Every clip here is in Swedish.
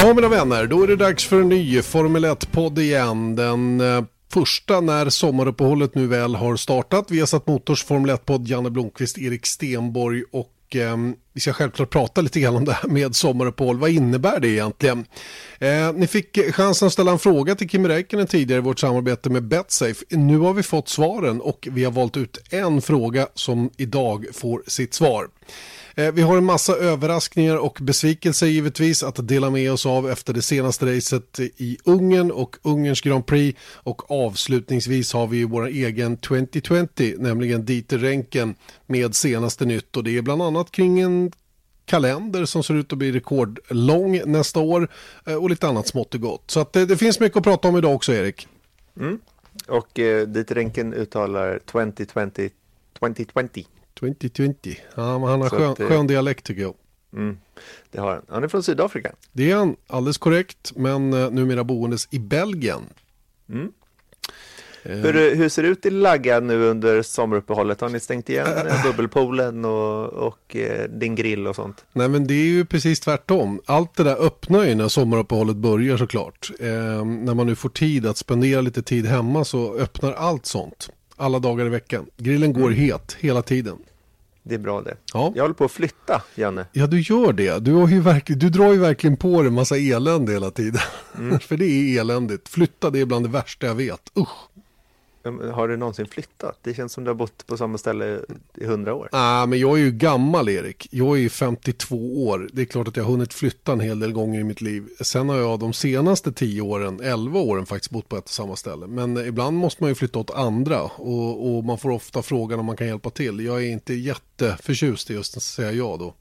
Ja mina vänner, då är det dags för en ny Formel 1-podd igen. Den eh, första när sommaruppehållet nu väl har startat. Vi har satt Motors Formel 1-podd, Janne Blomqvist, Erik Stenborg och eh, vi ska självklart prata lite grann om det här med sommaruppehåll. Vad innebär det egentligen? Eh, ni fick chansen att ställa en fråga till Kimi Räikkönen tidigare i vårt samarbete med Betsafe. Nu har vi fått svaren och vi har valt ut en fråga som idag får sitt svar. Eh, vi har en massa överraskningar och besvikelser givetvis att dela med oss av efter det senaste racet i Ungern och Ungerns Grand Prix och avslutningsvis har vi vår egen 2020, nämligen Dieter Renken med senaste nytt och det är bland annat kring en kalender som ser ut att bli rekordlång nästa år eh, och lite annat smått och gott. Så att det, det finns mycket att prata om idag också Erik. Mm. Och eh, Dieter Renken uttalar 2020 2020. 2020. Ja, men han har skön, att, skön dialekt tycker jag. Mm, det har han. Han är från Sydafrika. Det är han, alldeles korrekt. Men uh, numera boendes i Belgien. Mm. Uh, hur, hur, ser det ut i Lagga nu under sommaruppehållet? Har ni stängt igen bubbelpoolen och, och din grill och sånt? Nej men det är ju precis tvärtom. Allt det där öppnar ju när sommaruppehållet börjar såklart. när man nu får tid att spendera lite tid hemma så öppnar allt sånt alla dagar i veckan. Grillen går mm. het hela tiden. Det är bra det. Ja. Jag håller på att flytta, Janne. Ja, du gör det. Du, har ju du drar ju verkligen på dig en massa elände hela tiden. Mm. För det är eländigt. Flytta, det är bland det värsta jag vet. Usch. Har du någonsin flyttat? Det känns som du har bott på samma ställe i hundra år. Nej, ah, men jag är ju gammal Erik. Jag är ju 52 år. Det är klart att jag har hunnit flytta en hel del gånger i mitt liv. Sen har jag de senaste 10 åren, 11 åren faktiskt bott på ett och samma ställe. Men ibland måste man ju flytta åt andra och, och man får ofta frågan om man kan hjälpa till. Jag är inte jätteförtjust i just att säga ja då.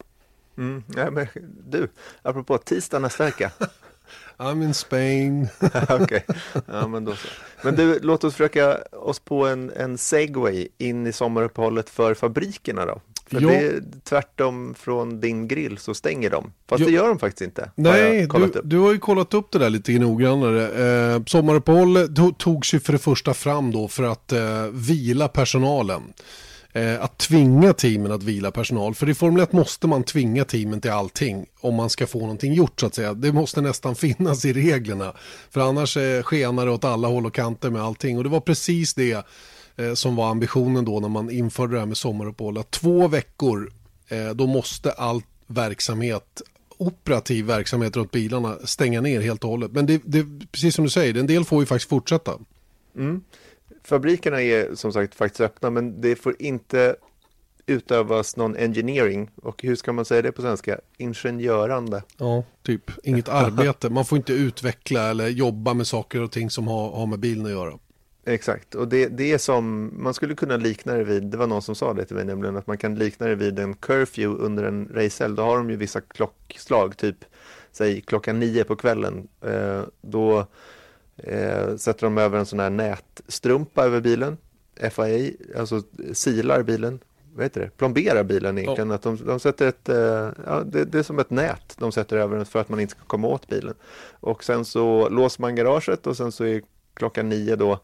Mm, nej, men du, apropå tisdag nästa vecka. I'm in Spain. Okej, okay. ja, men då så. Men du, låt oss försöka oss på en, en segway in i sommaruppehållet för fabrikerna då. För ja. det är tvärtom från din grill så stänger de. Fast ja. det gör de faktiskt inte. Nej, du, du, har ju kollat upp det där lite noggrannare. Eh, sommaruppehållet togs ju för det första fram då för att eh, vila personalen eh, att tvinga teamen att vila personal. För i Formel 1 måste man tvinga teamen till allting om man ska få någonting gjort så att säga. Det måste nästan finnas i reglerna. För annars eh, skenar det åt alla håll och kanter med allting. Och det var precis det eh, som var ambitionen då när man införde det här med sommaruppehåll. Att två veckor, eh, då måste all verksamhet operativ verksamhet runt bilarna stänga ner helt och hållet. Men det, det, precis som du säger, en del får ju faktiskt fortsätta. Mm fabrikerna är som sagt faktiskt öppna, men det får inte utövas någon engineering. Och hur ska man säga det på svenska? Ingenjörande. Ja, typ. Inget arbete. Man får inte utveckla eller jobba med saker och ting som har, har med bilen att göra. Exakt, och det, det är som man skulle kunna likna det vid, det var någon som sa det till mig nämligen, att man kan likna det vid en curfew under en racehelg. Då har de ju vissa klockslag, typ säg klockan nio på kvällen. Eh, då eh, sätter de över en sån här nätstrumpa över bilen. FIA, alltså silar bilen, vad heter det, plomberar bilen egentligen. Oh. Att de, de sätter ett, eh, ja, det, det, är som ett nät de sätter över den för att man inte ska komma åt bilen. Och sen så låser man garaget och sen så är klockan nio då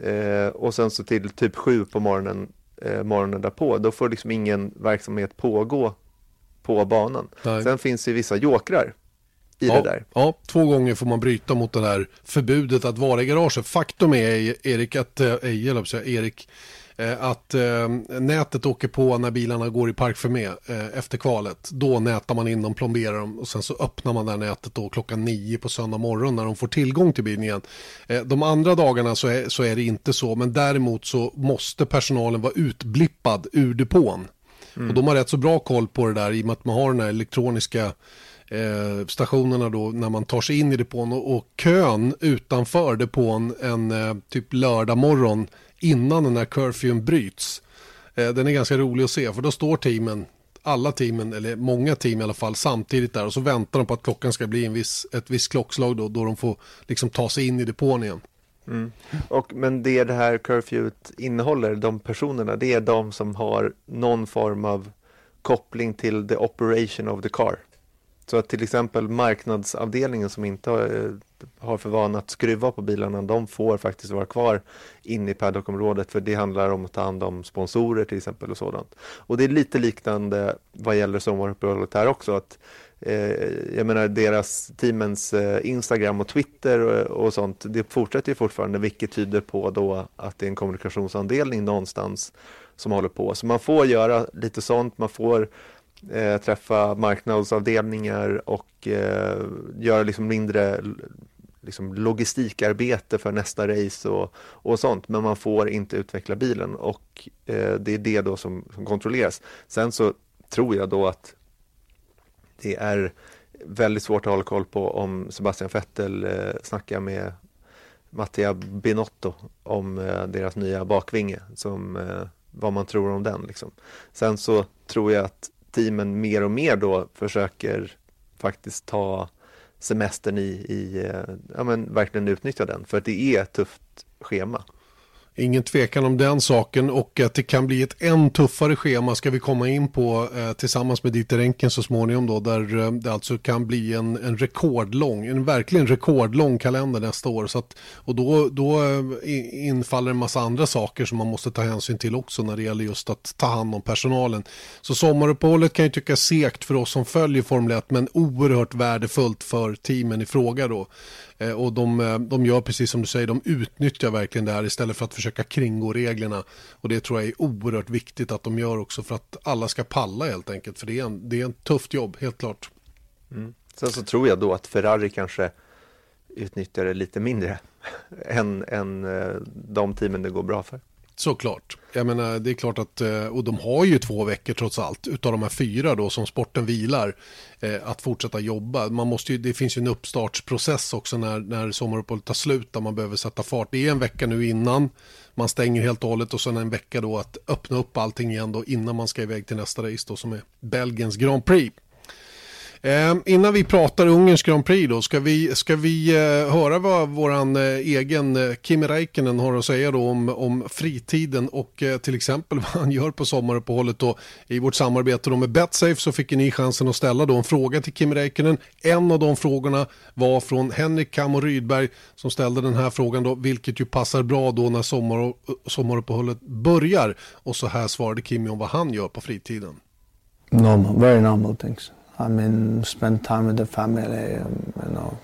eh, och sen så till typ sju på morgonen, eh, morgonen därpå, då får liksom ingen verksamhet pågå på banan. Nej. Sen finns det vissa jokrar i ja, det där. Ja, två gånger får man bryta mot det här förbudet att vara i garaget. Faktum är, Erik, att, äh, Erik, äh, att äh, nätet åker på när bilarna går i park för med äh, efter kvalet. Då nätar man in dem, plomberar dem och sen så öppnar man det här nätet då klockan nio på söndag morgon när de får tillgång till bilen igen. de andra dagarna så är, så är det inte så, men däremot så måste personalen vara utblippad ur depån. Mm. Och de har rätt så bra koll på det där i och med att man har den här elektroniska eh, stationerna då när man tar sig in i depån och, och kön utanför depån en eh, typ lördag morgon innan den här curfewen bryts. Eh, den är ganska rolig att se för då står teamen alla teamen, eller många team i alla fall, samtidigt där och så väntar de på att klockan ska bli en viss, ett visst klockslag då, då de får liksom ta sig in i depån igen. Mm. Och, men det det här curfewet innehåller, de personerna, det är de som har någon form av koppling till the operation of the car. Så att till exempel marknadsavdelningen som inte har, eh, har för vana att skruva på bilarna, de får faktiskt vara kvar inne i paddock-området för det handlar om att ta hand om sponsorer till exempel och sådant. Och det är lite liknande vad gäller sommaruppehållet här också. att eh, jag menar deras teamens eh, Instagram och Twitter och, och, sånt, det fortsätter ju fortfarande vilket tyder på då att det är en kommunikationsavdelning någonstans som håller på. Så man får göra lite sånt, man får eh, träffa marknadsavdelningar och eh, göra liksom mindre liksom logistikarbete för nästa race och, och sånt. Men man får inte utveckla bilen och eh, det är det då som, som kontrolleras. Sen så tror jag då att det är väldigt svårt att hålla koll på om Sebastian Vettel eh, snackar med Mattia Binotto om eh, deras nya bakvinge, som, eh, vad man tror om den. Liksom. Sen så tror jag att teamen mer och mer då försöker faktiskt ta semestern i, i eh, ja men verkligen utnyttja den, för att det är ett tufft schema. Ingen tvekan om den saken och att det kan bli ett än tuffare schema ska vi komma in på eh, tillsammans med Dieter Enken så småningom då där eh, det alltså kan bli en, en rekordlång, en verkligen rekordlång kalender nästa år. Så att, och då, då eh, infaller en massa andra saker som man måste ta hänsyn till också när det gäller just att ta hand om personalen. Så sommaruppehållet kan ju tyckas segt för oss som följer Formel 1 men oerhört värdefullt för teamen i fråga då. Eh, och de, eh, de gör precis som du säger, de utnyttjar verkligen det här istället för att försöka kringgå reglerna. Och det tror jag är oerhört viktigt att de gör också för att alla ska palla helt enkelt. För det är en, det är en tufft jobb, helt klart. Mm. Sen så tror jag då att Ferrari kanske utnyttjar det lite mindre än, än eh, de teamen det går bra för. Såklart. Jag menar, det är klart att, eh, och de har ju två veckor trots allt, utav de här fyra då som sporten vilar, eh, att fortsätta jobba. Man måste ju, det finns ju en uppstartsprocess också när, när sommaruppehållet tar slut, där man behöver sätta fart. Det är en vecka nu innan man stänger helt och hållet och sen en vecka då att öppna upp allting igen då innan man ska iväg till nästa race då som är Belgiens Grand Prix. Eh, innan vi pratar Ungerns Grand Prix då, ska vi, ska vi eh, höra vad vår eh, egen eh, Kimi Räikkönen har att säga då om, om fritiden och eh, till exempel vad han gör på sommaruppehållet då. I vårt samarbete då med Betsafe så fick ni chansen att ställa då en fråga till Kimi Räikkönen. En av de frågorna var från Henrik Kam Rydberg som ställde den här frågan då, vilket ju passar bra då när sommar, eh, sommaruppehållet börjar. Och så här svarade Kimi om vad han gör på fritiden. Normal, very normal things. I mean, spend time with the family. Um, you know,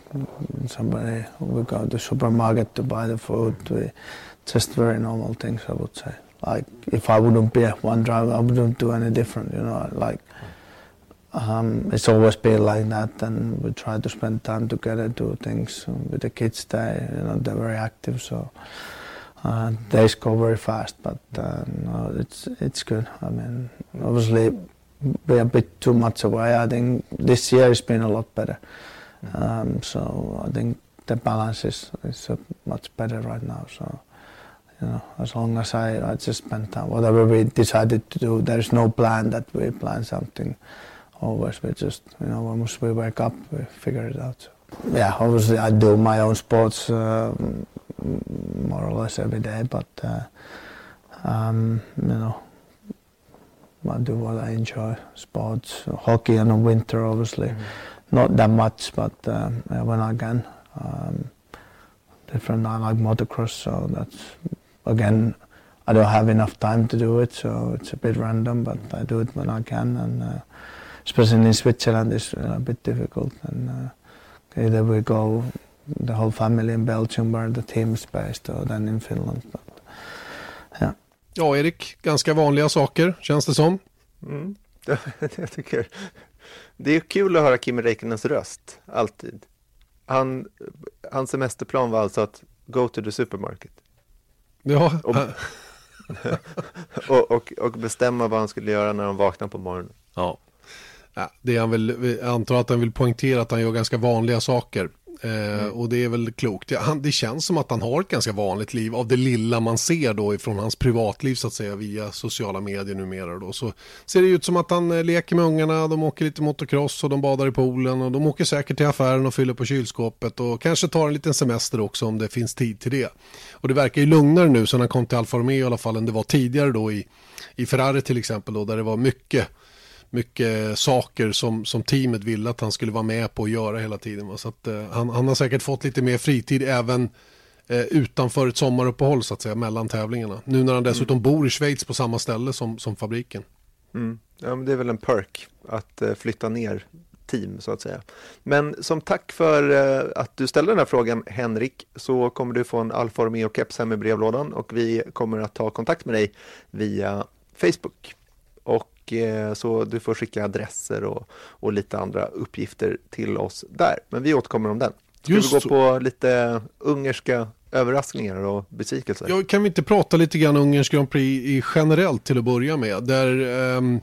somebody we go to the supermarket to buy the food. We, just very normal things, I would say. Like if I wouldn't be F1 driver, I wouldn't do any different. You know, like um, it's always been like that, and we try to spend time together, do things with the kids. They, you know, they're very active, so. Uh, days go very fast, but uh, no, it's it's good. I mean, obviously be a bit too much away. I think this year it's been a lot better. Um, so I think the balance is, is much better right now. So you know, as long as I, I just spend time, whatever we decided to do, there is no plan that we plan something. Always we just, you know, once we wake up, we figure it out. Yeah, obviously I do my own sports uh, more or less every day, but uh, um, you know, I do what I enjoy, sports, hockey in the winter obviously. Mm. Not that much, but um, when I can. Um, different, I like motocross, so that's, again, I don't have enough time to do it, so it's a bit random, but I do it when I can, and uh, especially in Switzerland it's uh, a bit difficult. And uh, either we go, the whole family in Belgium where the team is based, or then in Finland. But, yeah. Ja, Erik, ganska vanliga saker känns det som. Mm, jag tycker det är kul att höra Kimi Räikkönens röst, alltid. Han, hans semesterplan var alltså att go to the supermarket. Ja. Och, och, och, och, bestämma vad han skulle göra när han vaknade på morgonen. Ja. ja det han vill, jag antar att han vill poängtera att han gör ganska vanliga saker. Mm. Och det är väl klokt. Det känns som att han har ett ganska vanligt liv av det lilla man ser då ifrån hans privatliv så att säga via sociala medier numera. Då. Så ser det ut som att han eh, leker med ungarna, de åker lite motocross och de badar i poolen och de åker säkert till affären och fyller på kylskåpet och kanske tar en liten semester också om det finns tid till det. Och det verkar ju lugnare nu sen han kom till Alfa Romeo i alla fall än det var tidigare då i, i Ferrari till exempel då där det var mycket mycket saker som, som teamet ville att han skulle vara med på att göra hela tiden. Så att, eh, han, han har säkert fått lite mer fritid även eh, utanför ett sommaruppehåll så att säga mellan tävlingarna. Nu när han dessutom mm. bor i Schweiz på samma ställe som, som fabriken. Mm. Ja, men det är väl en perk att eh, flytta ner team så att säga. Men som tack för eh, att du ställde den här frågan Henrik så kommer du få en Alfa Romeo-keps hem i brevlådan och vi kommer att ta kontakt med dig via Facebook. Eh, så du får skicka adresser och, och lite andra uppgifter till oss där. Men vi återkommer om den. Ska Just vi gå på lite ungerska överraskningar och besvikelser? Ja, kan vi inte prata lite grann ungersk Grand Prix i generellt till att börja med? Där, um,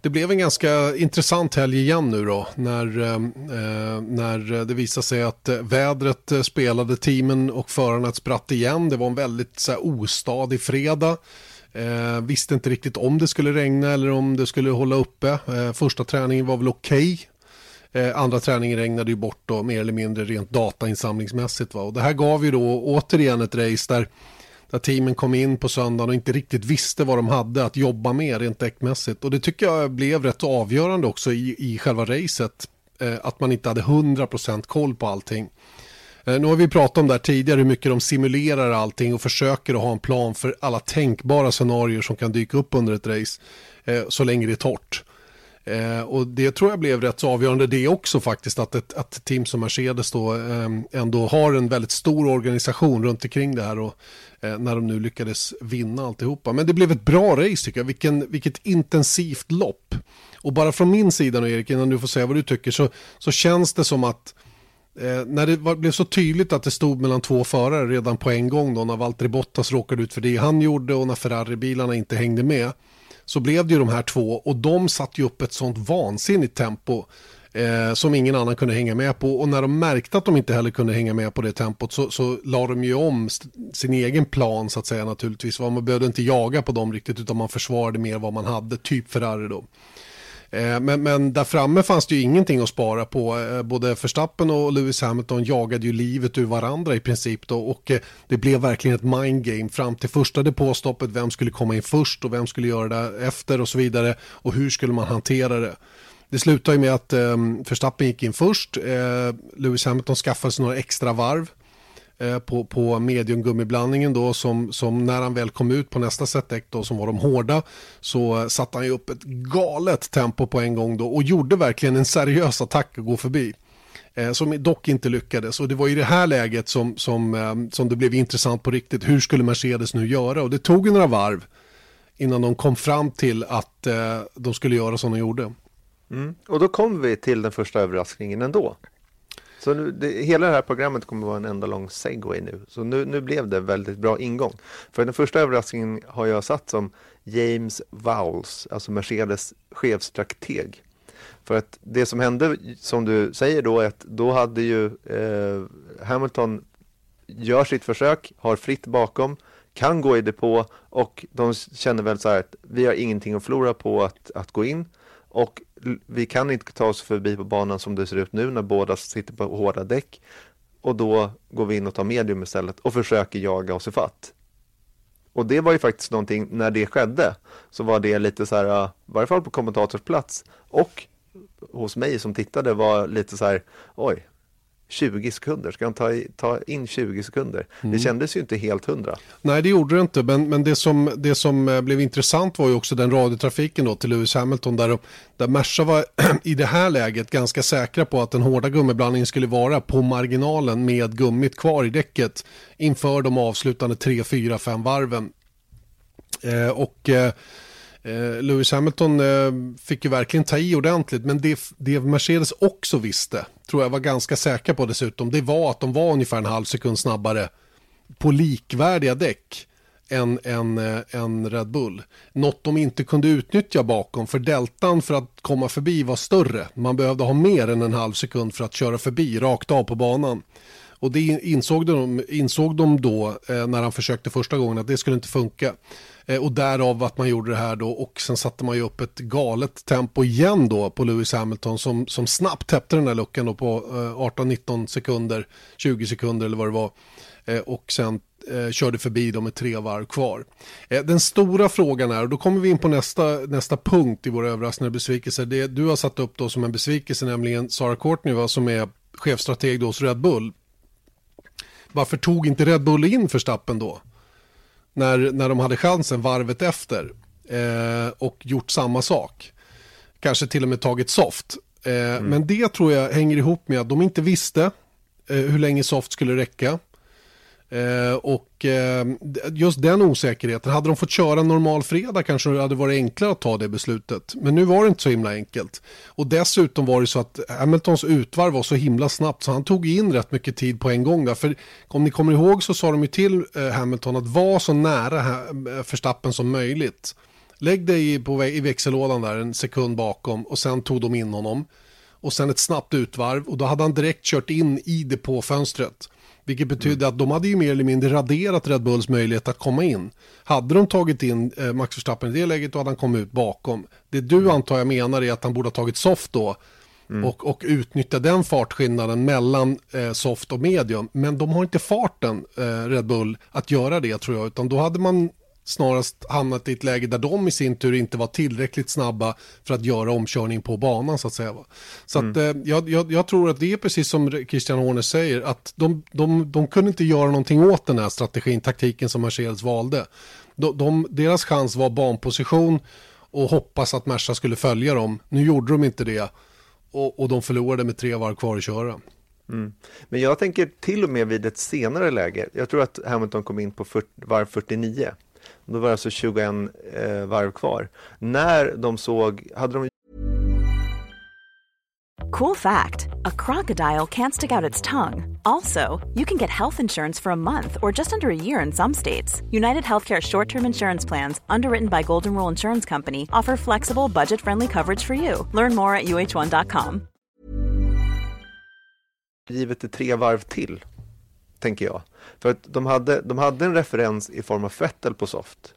det blev en ganska intressant helg igen nu då när, um, uh, när det visade sig att vädret spelade teamen och förarna ett spratt igen. Det var en väldigt så här, ostadig fredag. Eh, visste inte riktigt om det skulle regna eller om det skulle hålla uppe. Eh, första träningen var väl okej. Okay. Eh, andra träningen regnade ju bort då, mer eller mindre rent datainsamlingsmässigt. Va? Och det här gav ju då återigen ett race där, där teamen kom in på söndagen och inte riktigt visste vad de hade att jobba med rent däckmässigt. Och det tycker jag blev rätt avgörande också i, i själva racet. Eh, att man inte hade 100% koll på allting. Eh, nu har vi pratat om det här tidigare, hur mycket de simulerar allting och försöker att ha en plan för alla tänkbara scenarier som kan dyka upp under ett race, eh, så länge det är torrt. Eh, och det tror jag blev rätt så avgörande det också faktiskt, att ett, att team som Mercedes då ehm, ändå har en väldigt stor organisation runt omkring det här och när de nu lyckades vinna alltihopa. Men det blev ett bra race tycker jag, Vilken, vilket intensivt lopp. Och bara från min sida nu Erik, innan du får säga vad du tycker, så, så känns det som att Eh, när det var, blev så tydligt att det stod mellan två förare redan på en gång då när Valtteri Bottas råkade ut för det han gjorde och när Ferrari-bilarna inte hängde med så blev det ju de här två och de satte ju upp ett sånt vansinnigt tempo eh, som ingen annan kunde hänga med på och när de märkte att de inte heller kunde hänga med på det tempot så, så la de ju om sin egen plan så att säga naturligtvis. Man behövde inte jaga på dem riktigt utan man försvarade mer vad man hade, typ Ferrari då. Eh, men, men där framme fanns det ju ingenting att spara på. Eh, både Verstappen och Lewis Hamilton jagade ju livet ur varandra i princip då och eh, det blev verkligen ett mind game fram till första depåstoppet. Vem skulle komma in först och vem skulle göra det efter och så vidare och hur skulle man hantera det. Det slutade ju med att eh, Verstappen gick in först. Eh, Lewis Hamilton skaffade sig några extra varv Eh, på, på mediumgummiblandningen då som, som när han väl kom ut på nästa setdäck då som var de hårda så satte han ju upp ett galet tempo på en gång då och gjorde verkligen en seriös attack att gå förbi. Eh, som dock inte lyckades och det var i det här läget som, som, eh, som det blev intressant på riktigt. Hur skulle Mercedes nu göra? Och det tog några varv innan de kom fram till att eh, de skulle göra som de gjorde. Mm. Och då kom vi till den första överraskningen ändå. Så nu, det, hela det här programmet kommer att vara en enda lång segway nu. Så nu, nu blev det väldigt bra ingång. För den första överraskningen har jag satt som James Vowles, alltså Mercedes chefstrateg. För att det som hände, som du säger då, är att då hade ju eh, Hamilton gör sitt försök, har fritt bakom, kan gå i depå och de känner väl så här att vi har ingenting att förlora på att, att gå in. Och vi kan inte ta oss förbi på banan som det ser ut nu när båda sitter på hårda däck. Och då går vi in och tar medium istället och försöker jaga oss ifatt. Och det var ju faktiskt någonting, när det skedde, så var det lite så här, äh, i varje fall på kommentatorsplats, och hos mig som tittade var lite så här, oj, 20 sekunder, ska han ta, ta in 20 sekunder? Mm. Det kändes ju inte helt hundra. Nej, det gjorde det inte, men, men det, som, det som eh, blev intressant var ju också den radiotrafiken då till Lewis Hamilton där, där Merca var i det här läget ganska säkra på att den hårda gummiblandningen skulle vara på marginalen med gummit kvar i däcket inför de avslutande 3, 4, 5 varven. Eh, och eh, Eh, Lewis Hamilton eh, fick ju verkligen ta i ordentligt, men det, det Mercedes också visste, tror jag var ganska säkra på dessutom, det var att de var ungefär en halv sekund snabbare på likvärdiga däck än, än, eh, än Red Bull. Något de inte kunde utnyttja bakom för deltan för att komma förbi var större. Man behövde ha mer än en halv sekund för att köra förbi rakt av på banan. Och det insåg de, insåg de då eh, när han försökte första gången att det skulle inte funka. Eh, och därav att man gjorde det här då och sen satte man ju upp ett galet tempo igen då på Lewis Hamilton som, som snabbt täppte den här luckan då på eh, 18-19 sekunder, 20 sekunder eller vad det var. Eh, och sen eh, körde förbi dem med tre varv kvar. Eh, den stora frågan är, och då kommer vi in på nästa, nästa punkt i våra överraskande besvikelser, det du har satt upp då som en besvikelse, nämligen Sara Courtney va, som är chefstrateg då hos Red Bull. Varför tog inte Red Bull in Verstappen då? När, när de hade chansen varvet efter eh, och gjort samma sak. Kanske till och med tagit soft. Eh, mm. Men det tror jag hänger ihop med att de inte visste eh, hur länge soft skulle räcka. Eh, och eh, just den osäkerheten, hade de fått köra normal fredag kanske det hade varit enklare att ta det beslutet. Men nu var det inte så himla enkelt. Och dessutom var det så att Hamiltons utvarv var så himla snabbt så han tog in rätt mycket tid på en gång. Där. För om ni kommer ihåg så sa de ju till eh, Hamilton att vara så nära eh, förstappen som möjligt. Lägg dig på, i växellådan där en sekund bakom och sen tog de in honom. Och sen ett snabbt utvarv och då hade han direkt kört in i depåfönstret. Vilket betydde mm. att de hade ju mer eller mindre raderat Red Bulls möjlighet att komma in. Hade de tagit in eh, Max Verstappen i det läget då hade han kommit ut bakom. Det du mm. antar jag menar är att han borde ha tagit soft då. Mm. Och, och utnyttja den fartskillnaden mellan eh, soft och medium. Men de har inte farten, eh, Red Bull, att göra det tror jag. Utan då hade man snarast hamnat i ett läge där de i sin tur inte var tillräckligt snabba för att göra omkörning på banan så att säga. Så mm. att, eh, jag, jag, jag, tror att det är precis som Christian Horner säger att de, de, de kunde inte göra någonting åt den här strategin, taktiken som Mercedes valde. De, de, deras chans var banposition och hoppas att Merca skulle följa dem. Nu gjorde de inte det och, och de förlorade med tre varv kvar att köra. Mm. Men jag tänker till och med vid ett senare läge. Jag tror att Hamilton kom in på 40, varv 49 då var det alltså 21 eh, varv kvar. När de såg, hade de Cool fact a crocodile can't stick out its tongue. Also, you can get health insurance for a month or just under a year in some states. United Healthcare short term insurance plans, underwritten by Golden Rule Insurance Company, offer flexible, budget friendly coverage for you. Learn more at uh1.com. Givet det tre varv till, tänker jag. För att de hade, de hade en referens i form av Vettel på soft.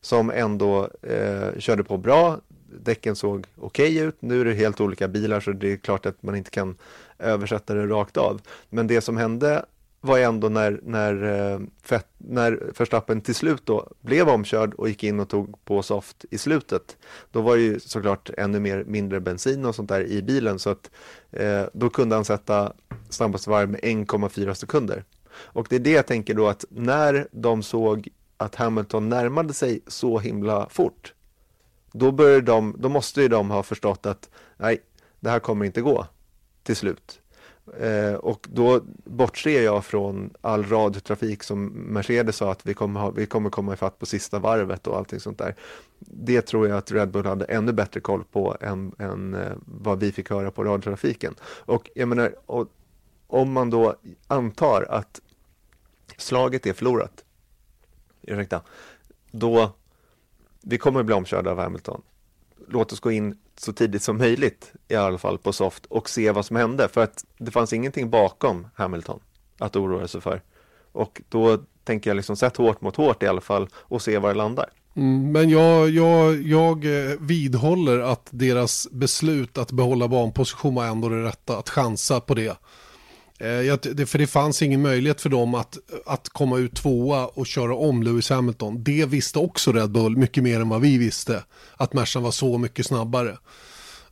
Som ändå eh, körde på bra. Däcken såg okej okay ut. Nu är det helt olika bilar så det är klart att man inte kan översätta det rakt av. Men det som hände var ändå när, när, eh, Fett, när Verstappen till slut då blev omkörd och gick in och tog på soft i slutet. Då var det ju såklart ännu mer mindre bensin och sånt där i bilen så att eh, då kunde han sätta snabbaste varv med 1,4 sekunder. Och det är det jag tänker då att när de såg att Hamilton närmade sig så himla fort, då, började de, då måste ju de ha förstått att nej, det här kommer inte gå till slut. Eh, och då bortser jag från all radiotrafik som Mercedes sa att vi kommer, ha, vi kommer komma ifatt på sista varvet och allting sånt där. Det tror jag att Red Bull hade ännu bättre koll på än, än eh, vad vi fick höra på radiotrafiken. Och jag menar, och, om man då antar att slaget är förlorat, ursäkta, då vi kommer att bli omkörda av Hamilton. Låt oss gå in så tidigt som möjligt i alla fall på soft och se vad som hände för att det fanns ingenting bakom Hamilton att oroa sig för. Och då tänker jag liksom sätt hårt mot hårt i alla fall och se var det landar. Mm, men jag, jag, jag eh, vidhåller att deras beslut att behålla banposition var ändå det rätta, att chansa på det. Eh, för det fanns ingen möjlighet för dem att, att komma ut tvåa och köra om Lewis Hamilton. Det visste också Red Bull mycket mer än vad vi visste. Att Mercan var så mycket snabbare.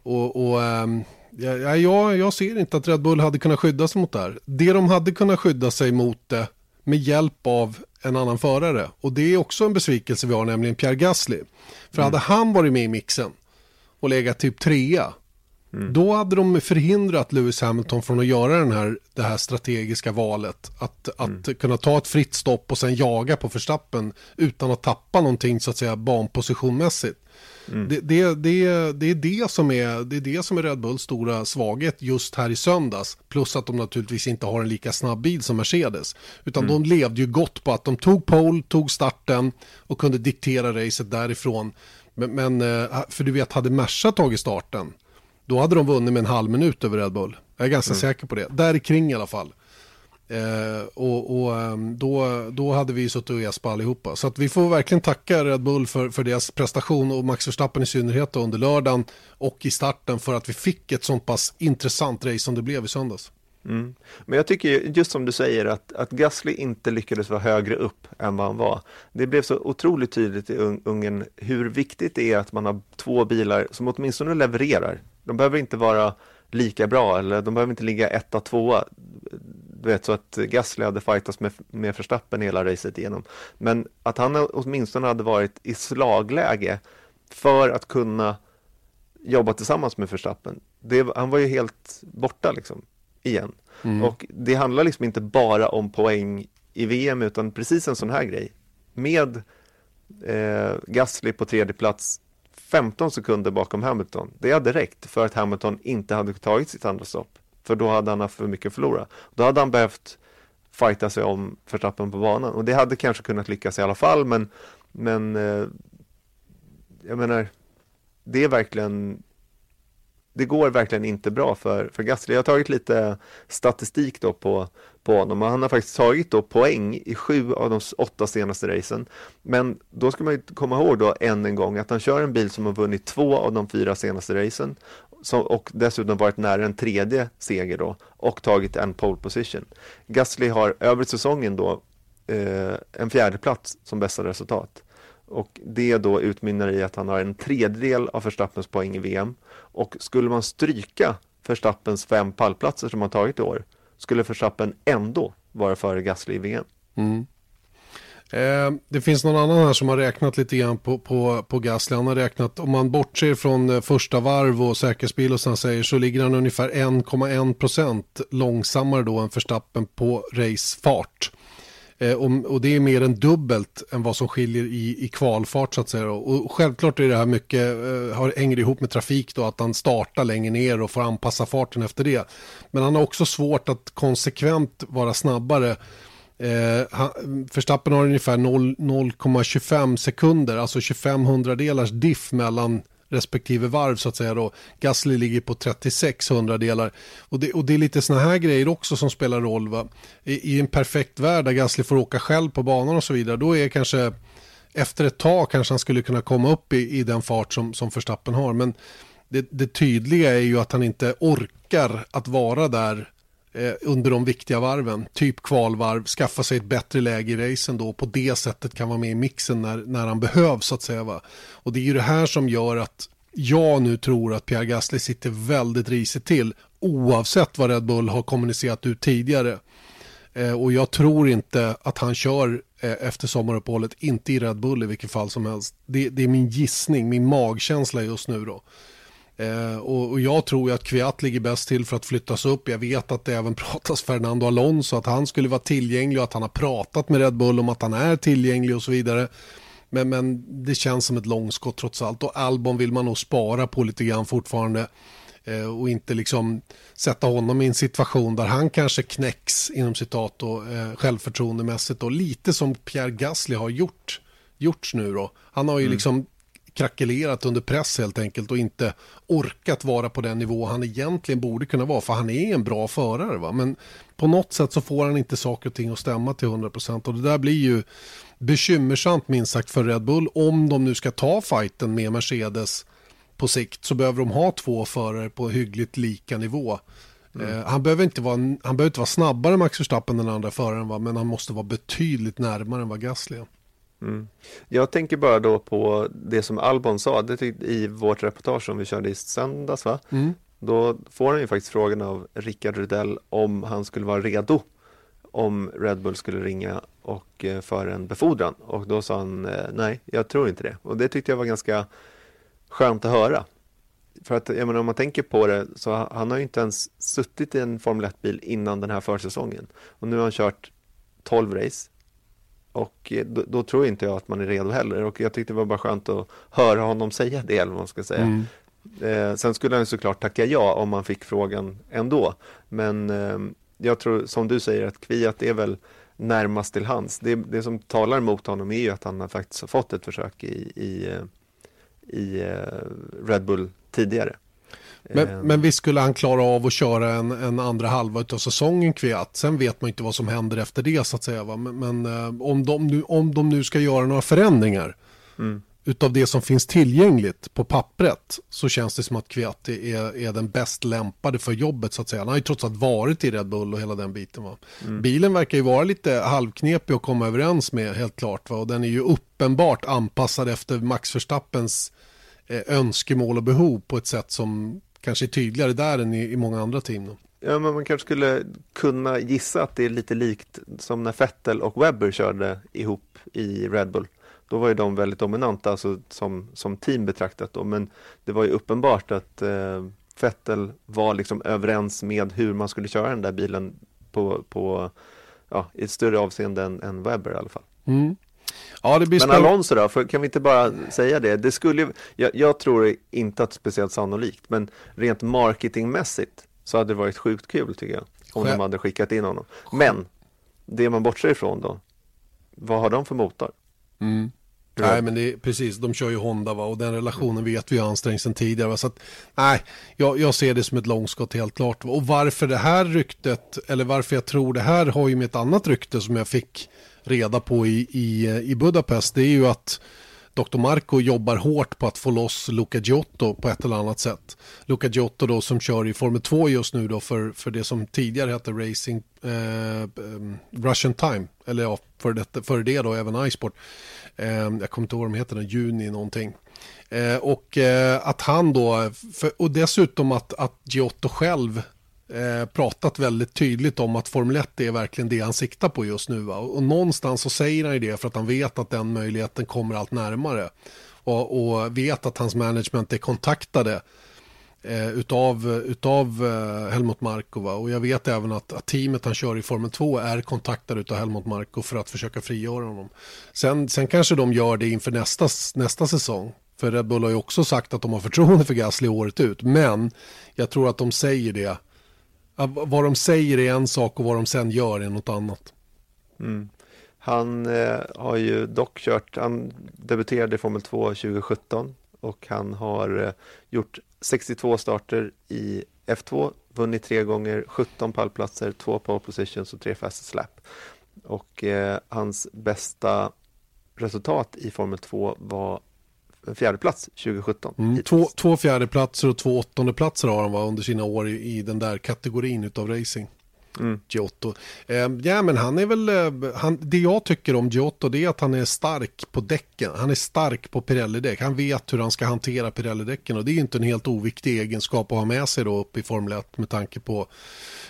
Och, och ähm, ja, jag, jag ser inte att Red Bull hade kunnat skydda sig mot det här. Det de hade kunnat skydda sig mot det med hjälp av en annan förare. Och det är också en besvikelse vi har, nämligen Pierre Gasly. För mm. hade han varit med i mixen och legat typ trea Mm. Då hade de förhindrat Lewis Hamilton från att göra den här, det här strategiska valet. Att, att mm. kunna ta ett fritt stopp och sen jaga på förstappen utan att tappa någonting så att säga banpositionmässigt. Mm. Det, det, det, det, är det, som är, det är det som är Red Bulls stora svaghet just här i söndags. Plus att de naturligtvis inte har en lika snabb bil som Mercedes. Utan mm. de levde ju gott på att de tog pole, tog starten och kunde diktera racet därifrån. Men, men eh, för du vet, hade Merca tagit starten, då hade de vunnit med en halv minut över Red Bull. Jag är ganska mm. säker på det. Där kring i alla fall. Eh, och, och ehm, då, då hade vi suttit och gäspat allihopa. Så att vi får verkligen tacka Red Bull för, för deras prestation och Max Verstappen i synnerhet under lördagen och i starten för att vi fick ett sånt pass intressant race som det blev i söndags. Mm. Men jag tycker just som du säger att, att Gasly inte lyckades vara högre upp än vad han var. Det blev så otroligt tydligt i Ungern hur viktigt det är att man har två bilar som åtminstone levererar. De behöver inte vara lika bra eller de behöver inte ligga etta, tvåa. Du vet så att Gasly hade fightats med, med Verstappen hela racet igenom. Men att han åtminstone hade varit i slagläge för att kunna jobba tillsammans med Verstappen. Det, han var ju helt borta liksom, igen. Mm. Och det handlar liksom inte bara om poäng i VM utan precis en sån här grej. Med eh, Gasly på tredje plats 15 sekunder bakom Hamilton. Det hade räckt för att Hamilton inte hade tagit sitt andra stopp. För då hade han haft för mycket att förlora. Då hade han behövt fighta sig om Verstappen på banan. Och det hade kanske kunnat lyckas i alla fall, men, men eh, jag menar, det är verkligen det går verkligen inte bra för, för Gasly. Jag har tagit lite statistik då på, på honom och han har faktiskt tagit då poäng i sju av de åtta senaste racen. Men då ska man ju komma ihåg då än en gång att han kör en bil som har vunnit två av de fyra senaste racen som, och dessutom varit nära en tredje seger då och tagit en pole position. Gasly har över säsongen då eh, en fjärde plats som bästa resultat. Och det då utmynnar i att han har en tredjedel av Verstappens poäng i VM. Och skulle man stryka Verstappens fem pallplatser som han tagit i år, skulle Verstappen ändå vara före Gasly i VM. Mm. Eh, det finns någon annan här som har räknat lite grann på, på, på Gasly. Han har räknat, om man bortser från eh, första varv och säkerhetsbil och sådana säger så ligger han ungefär 1,1 procent långsammare då än Verstappen på racefart. Eh, och, och, det är mer än dubbelt än vad som skiljer i, i kvalfart så att säga. Och självklart är det här mycket, eh, har, hänger ihop med trafik då, att han startar längre ner och får anpassa farten efter det. Men han har också svårt att konsekvent vara snabbare. Eh, Förstappen har ungefär 0,25 sekunder, alltså 25 hundradelars diff mellan respektive varv så att säga då. Gasly ligger på 36 hundradelar. Och det, och det är lite sådana här grejer också som spelar roll. Va? I, I, en perfekt värld där Gasly får åka själv på banan och så vidare, då är kanske efter ett tag kanske han skulle kunna komma upp i, i den fart som, som Verstappen har. Men det, det tydliga är ju att han inte orkar att vara där eh, under de viktiga varven, typ kvalvarv, skaffa sig ett bättre läge i racen då på det sättet kan vara med i mixen när, när han behövs så att säga. Va? Och det är ju det här som gör att jag nu tror att Pierre Gasly sitter väldigt risigt till oavsett vad Red Bull har kommunicerat ut tidigare. Eh, och jag tror inte att han kör eh, efter sommaruppehållet, inte i Red Bull i vilket fall som helst. Det, det är min gissning, min magkänsla just nu då. Eh, och, och, jag tror ju att Kviat ligger bäst till för att flyttas upp. Jag vet att det även pratas Fernando Alonso att han skulle vara tillgänglig och att han har pratat med Red Bull om att han är tillgänglig och så vidare. Men, men det känns som ett långskott trots allt och Albon vill man nog spara på lite grann fortfarande eh, och inte liksom sätta honom i en situation där han kanske knäcks inom citat och eh, självförtroendemässigt och lite som Pierre Gasly har gjort gjorts nu då. Han har ju mm. liksom krackelerat under press helt enkelt och inte orkat vara på den nivå han egentligen borde kunna vara. För han är en bra förare. Va? Men på något sätt så får han inte saker och ting att stämma till 100%. Och det där blir ju bekymmersamt minst sagt för Red Bull. Om de nu ska ta fighten med Mercedes på sikt så behöver de ha två förare på hyggligt lika nivå. Mm. Eh, han, behöver inte vara, han behöver inte vara snabbare än Max Verstappen än den andra föraren va? men han måste vara betydligt närmare än vad Gasly är. Mm. Jag tänker bara då på det som Albon sa det i vårt reportage som vi körde i söndags. Va? Mm. Då får han ju faktiskt frågan av Rickard Rudell om han skulle vara redo om Red Bull skulle ringa och eh, för en befordran och då sa han eh, nej, jag tror inte det och det tyckte jag var ganska skönt att höra. För att jag menar, om man tänker på det så han har ju inte ens suttit i en Formel 1-bil innan den här försäsongen och nu har han kört 12 race Och eh, då, då, tror inte jag att man är redo heller. Och jag tyckte det var bara skönt att höra honom säga det, eller vad man ska säga. Mm. Eh, sen skulle han såklart tacka ja om man fick frågan ändå. Men eh, jag tror, som du säger, att Kviat är väl närmast till hans. Det, det som talar emot honom är ju att han faktiskt har fått ett försök i, i, eh, i eh, Red Bull tidigare. Men, eh. men visst skulle han klara av att köra en, en andra halva av säsongen Kviat. Sen vet man inte vad som händer efter det så att säga. Va? Men, men om, de nu, om de nu ska göra några förändringar mm utav det som finns tillgängligt på pappret så känns det som att Kviatti är, är den bäst lämpade för jobbet så att säga. Han har ju trots allt varit i Red Bull och hela den biten. Va? Mm. Bilen verkar ju vara lite halvknepig att komma överens med helt klart. Va? Och den är ju uppenbart anpassad efter Max Verstappens eh, önskemål och behov på ett sätt som kanske är tydligare där än i, i många andra team. Då. Ja, men man kanske skulle kunna gissa att det är lite likt som när Vettel och Webber körde ihop i Red Bull. Då var ju de väldigt dominanta alltså, som, som team betraktat då, men det var ju uppenbart att eh, Vettel var liksom överens med hur man skulle köra den där bilen på, på ja, i ett större avseende än, än Webber i alla fall. Mm. Ja, det blir Men Alonso då, för kan vi inte bara säga det? det skulle, jag, jag tror inte att det är speciellt sannolikt, men rent marketingmässigt så hade det varit sjukt kul tycker jag, om Själv. de hade skickat in honom. Men det man bortser ifrån då, vad har de för motor? Mm. Nej, men det är precis. De kör ju Honda va? och den relationen vet vi har ansträngt sedan tidigare. Va? Så att, nej, jag, jag ser det som ett långskott helt klart. Och varför det här ryktet, eller varför jag tror det här har ju med ett annat rykte som jag fick reda på i, i, i Budapest. Det är ju att Dr. Marco jobbar hårt på att få loss Luca Giotto på ett eller annat sätt. Luca Giotto då som kör i Formel 2 just nu då för, för det som tidigare hette Racing eh, eh Russian Time. Eller ja, för det, för det då även iSport. Eh, jag kommer inte ihåg vad de heter, juni någonting. Eh, och eh, att han då, för, och dessutom att, att Giotto själv eh, pratat väldigt tydligt om att Formel 1 är verkligen det han siktar på just nu. Va? Och någonstans så säger han ju det för att han vet att den möjligheten kommer allt närmare. Och, och vet att hans management är kontaktade eh, utav, utav eh, Helmut Marko. Va? Och jag vet även att, att, teamet han kör i Formel 2 är kontaktade utav Helmut Marko för att försöka frigöra honom. Sen, sen kanske de gör det inför nästa, nästa säsong. För Red Bull har ju också sagt att de har förtroende för Gasly året ut. Men jag tror att de säger det vad de säger är en sak och vad de sen gör är något annat. Mm. Han eh, har ju dock kört, han debuterade i Formel 2 2017 och han har eh, gjort 62 starter i F2, vunnit tre gånger, 17 pallplatser, två pole positions och tre fast slap. Och eh, hans bästa resultat i Formel 2 var fjärdeplats 2017. Mm, två, två fjärdeplatser och två åttondeplatser har han va, under sina år i, i den där kategorin av racing. Mm. Giotto. Eh, ja men han är väl, eh, han, det jag tycker om Giotto det är att han är stark på däcken. Han är stark på Pirelli-däck. Han vet hur han ska hantera Pirelli-däcken och det är inte en helt oviktig egenskap att ha med sig då upp i Formel 1 med tanke på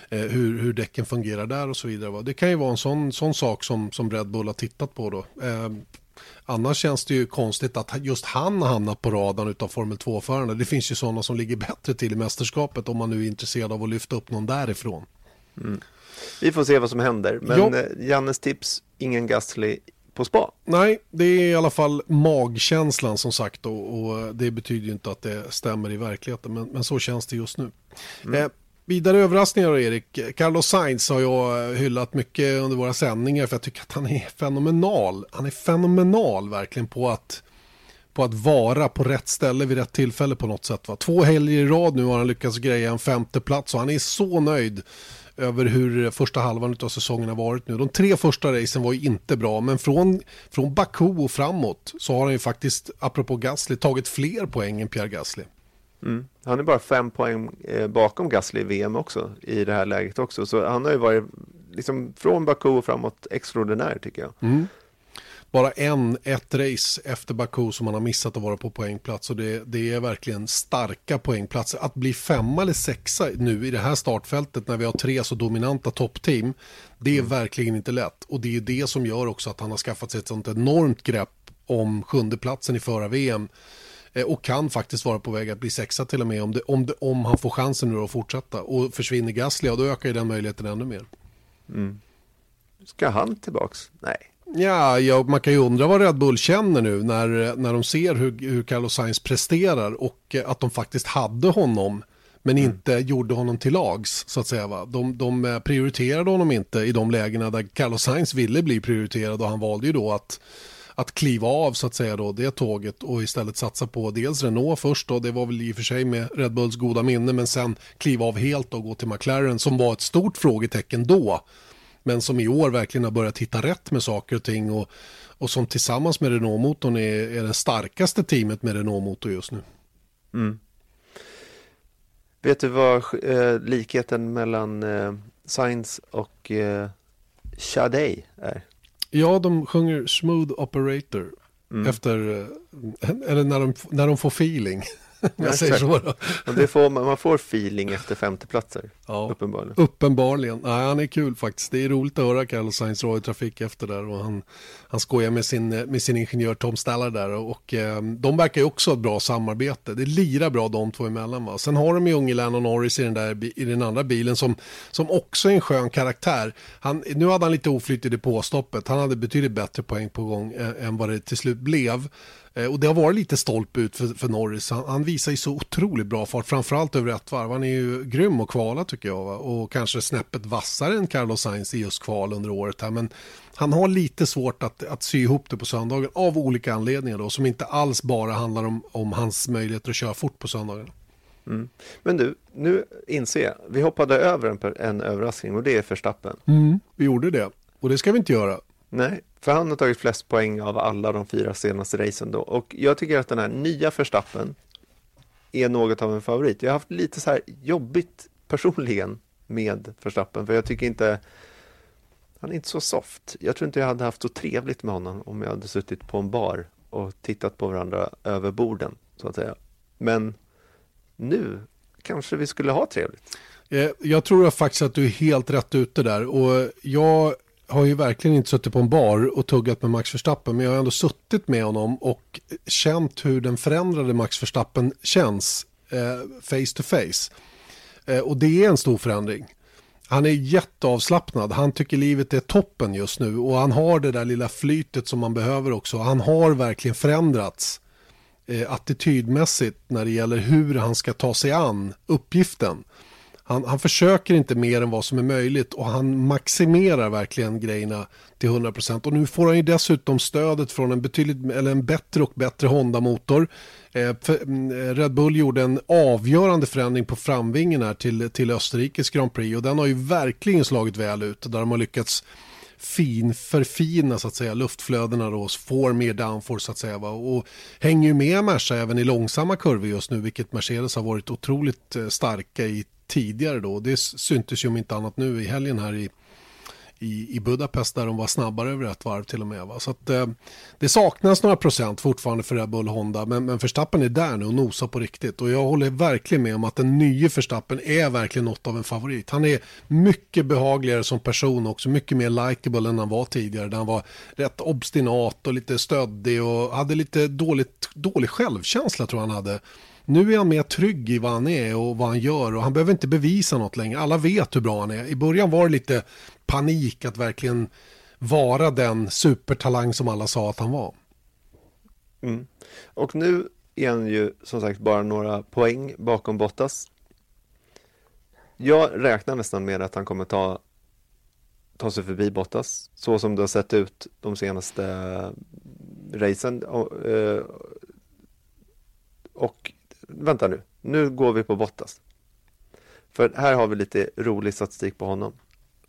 eh, hur, hur däcken fungerar där och så vidare. Va? Det kan ju vara en sån, sån sak som, som Red Bull har tittat på då. Eh, Annars känns det ju konstigt att just han har hamnat på radarn av Formel 2-förarna. Det finns ju sådana som ligger bättre till i mästerskapet om man nu är intresserad av att lyfta upp någon därifrån. Mm. Vi får se vad som händer, men jo. Eh, Jannes tips, ingen Gasly på spa. Nej, det är i alla fall magkänslan som sagt och, och det betyder ju inte att det stämmer i verkligheten, men, men så känns det just nu. Mm. Eh, Vidare överraskningar då, Erik. Carlos Sainz har jag eh, hyllat mycket under våra sändningar för jag tycker att han är fenomenal. Han är fenomenal verkligen på att, på att vara på rätt ställe vid rätt tillfälle på något sätt. Va? Två helger i rad nu har han lyckats greja en femte plats och han är så nöjd över hur första halvan av säsongen har varit nu. De tre första racen var ju inte bra, men från, från Baku och framåt så har han ju faktiskt, apropå Gasly, tagit fler poäng än Pierre Gasly. Mm. Han är bara fem poäng eh, bakom Gasly i VM också i det här läget också. Så han har ju varit liksom från Baku och framåt extraordinär tycker jag. Mm. Bara en, ett race efter Baku som han har missat att vara på poängplats och det, det är verkligen starka poängplatser. Att bli femma eller sexa nu i det här startfältet när vi har tre så dominanta toppteam, det är mm. verkligen inte lätt. Och det är det som gör också att han har skaffat sig ett sånt enormt grepp om sjunde platsen i förra VM och kan faktiskt vara på väg att bli sexa till och med om, det, om, det, om han får chansen nu att fortsätta. Och försvinner Gasly, ja, då ökar ju den möjligheten ännu mer. Mm. Ska han tillbaks? Nej. Ja, ja, man kan ju undra vad Red Bull känner nu när, när de ser hur, hur Carlos Sainz presterar och att de faktiskt hade honom men mm. inte mm. gjorde honom till lags så att säga. Va? De, de prioriterade honom inte i de lägena där Carlos Sainz ville bli prioriterad och han valde ju då att att kliva av så att säga då det tåget och istället satsa på dels Renault först och det var väl i och för sig med Red Bulls goda minne men sen kliva av helt och gå till McLaren som var ett stort frågetecken då men som i år verkligen har börjat hitta rätt med saker och ting och, och som tillsammans med Renault-motorn är, är det starkaste teamet med Renault-motor just nu. Mm. Vet du vad eh, likheten mellan eh, Sainz och eh, Sade är? Ja, de sjunger Smooth Operator. Mm. Efter, eh, eller när de, när de får feeling. jag säger så då. det får, man får feeling efter femteplatser. Ja, uppenbarligen. Uppenbarligen. Nej, han är kul faktiskt. Det är roligt att höra Carlos Sainz trafik efter där. Och han, han skojar med sin, med sin ingenjör Tom Stallard där. Och eh, de verkar ju också ha ett bra samarbete. Det lirar bra de två emellan. Va? Sen har de ju unge Lennon Norris i den, där, i den andra bilen som, som också är en skön karaktär. Han, nu hade han lite oflyt i depåstoppet. Han hade betydligt bättre poäng på gång än, än vad det till slut blev. Eh, och det har varit lite stolpe ut för, för Norris. Han, han, visar ju så otroligt bra fart, framförallt över ett varv. Han är ju grym och kvala tycker jag. Va? Och kanske snäppet vassare än Carlos Sainz i just kval under året här. Men han har lite svårt att, att sy ihop det på söndagen av olika anledningar då. Som inte alls bara handlar om, om hans möjligheter att köra fort på söndagen. Mm. Men du, nu inser jag, vi hoppade över en, en överraskning och det är Förstappen. Mm, vi gjorde det och det ska vi inte göra. Nej, för han har tagit flest poäng av alla de fyra senaste racen då. Och jag tycker att den här nya förstappen är något av en favorit. Jag har haft lite så här jobbigt personligen med förstappen, för jag tycker inte han är inte så soft. Jag tror inte jag hade haft så trevligt med honom om jag hade suttit på en bar och tittat på varandra över borden, så att säga. Men nu kanske vi skulle ha trevligt. Eh, jag tror faktiskt att du är helt rätt ute där och jag har ju verkligen inte suttit på en bar och tuggat med Max Verstappen men jag har ändå suttit med honom och känt hur den förändrade Max Verstappen känns eh, face to face. Eh, och det är en stor förändring. Han är jätteavslappnad, han tycker livet är toppen just nu och han har det där lilla flytet som man behöver också. Han har verkligen förändrats eh, attitydmässigt när det gäller hur han ska ta sig an uppgiften. Han, han försöker inte mer än vad som är möjligt och han maximerar verkligen grejerna till 100% och nu får han ju dessutom stödet från en betydligt eller en bättre och bättre Honda-motor. Eh, mm, eh, Red Bull gjorde en avgörande förändring på framvingen här till, till Österrikes Grand Prix och den har ju verkligen slagit väl ut där de har lyckats fin förfina så att säga luftflödena då, får mer downforce så att säga va? och hänger ju med Merca även i långsamma kurvor just nu vilket Mercedes har varit otroligt eh, starka i tidigare då. Det syntes ju om inte annat nu i helgen här i, i, i Budapest där de var snabbare över ett varv till och med. Va? Så att, eh, det saknas några procent fortfarande för Red Bull Honda men, men Verstappen är där nu och nosar på riktigt och jag håller verkligen med om att den nya Verstappen är verkligen något av en favorit. Han är mycket behagligare som person också, mycket mer likable än han var tidigare där han var rätt obstinat och lite stöddig och hade lite dåligt, dålig självkänsla tror jag han hade. Nu är han mer trygg i vad han är och vad han gör och han behöver inte bevisa något längre. Alla vet hur bra han är. I början var det lite panik att verkligen vara den supertalang som alla sa att han var. Mm. Och nu är han ju som sagt bara några poäng bakom Bottas. Jag räknar nästan med att han kommer ta, ta sig förbi Bottas, så som det har sett ut de senaste racen. Eh, Vänta nu, nu går vi på Bottas. För här har vi lite rolig statistik på honom.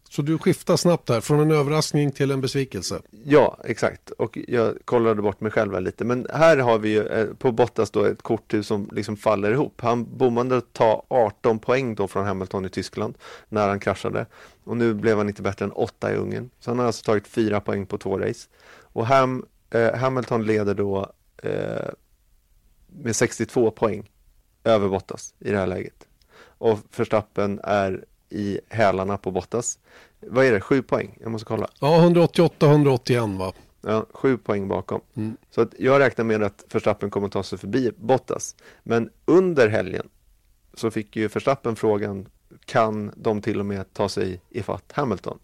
Så du skiftar snabbt här, från en överraskning till en besvikelse? Ja, exakt. Och jag kollade bort mig själv här lite. Men här har vi ju eh, på Bottas då ett korthus som liksom faller ihop. Han bommade att ta 18 poäng då från Hamilton i Tyskland när han kraschade. Och nu blev han inte bättre än 8 i Ungern. Så han har alltså tagit 4 poäng på två race. Och Ham, eh, Hamilton leder då eh, med 62 poäng över Bottas i det här läget. Och Verstappen är i hälarna på Bottas. Vad är det, sju poäng? Jag måste kolla. Ja, 188-181 va? Ja, sju poäng bakom. Mm. Så att jag räknar med att Verstappen kommer ta sig förbi Bottas. Men under helgen så fick ju Verstappen frågan, kan de till och med ta sig ifatt Hamilton?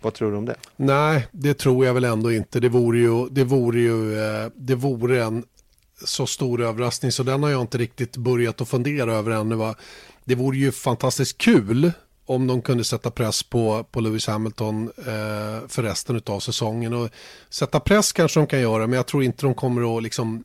Vad tror du om det? Nej, det tror jag väl ändå inte. Det vore ju, det vore ju eh, det vore en så stor överraskning så den har jag inte riktigt börjat att fundera över ännu. Va? Det vore ju fantastiskt kul om de kunde sätta press på, på Lewis Hamilton eh, för resten av säsongen. Och sätta press kanske de kan göra, men jag tror inte de kommer att liksom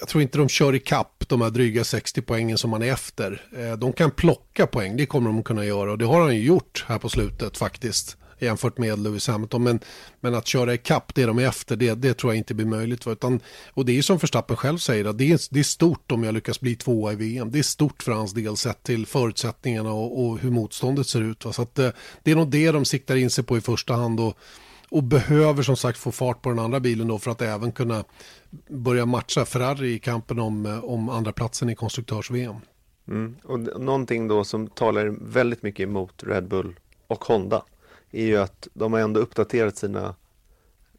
jag tror inte de kör i kapp de här dryga 60 poängen som man är efter. Eh, de kan plocka poäng, det kommer de kunna göra och det har han ju gjort här på slutet faktiskt jämfört med Lewis Hamilton. Men, men att köra ikapp det de är efter, det, det tror jag inte blir möjligt. Utan, och det är ju som Verstappen själv säger, att det är, det är stort om jag lyckas bli tvåa i VM. Det är stort för hans del sett till förutsättningarna och, och hur motståndet ser ut. Va? Så att, eh, det är nog det de siktar in sig på i första hand. Och, och behöver som sagt få fart på den andra bilen då för att även kunna börja matcha Ferrari i kampen om, eh, om andra platsen i konstruktörs-VM. Mm. Och någonting då som talar väldigt mycket emot Red Bull och Honda är ju att de har ändå uppdaterat sina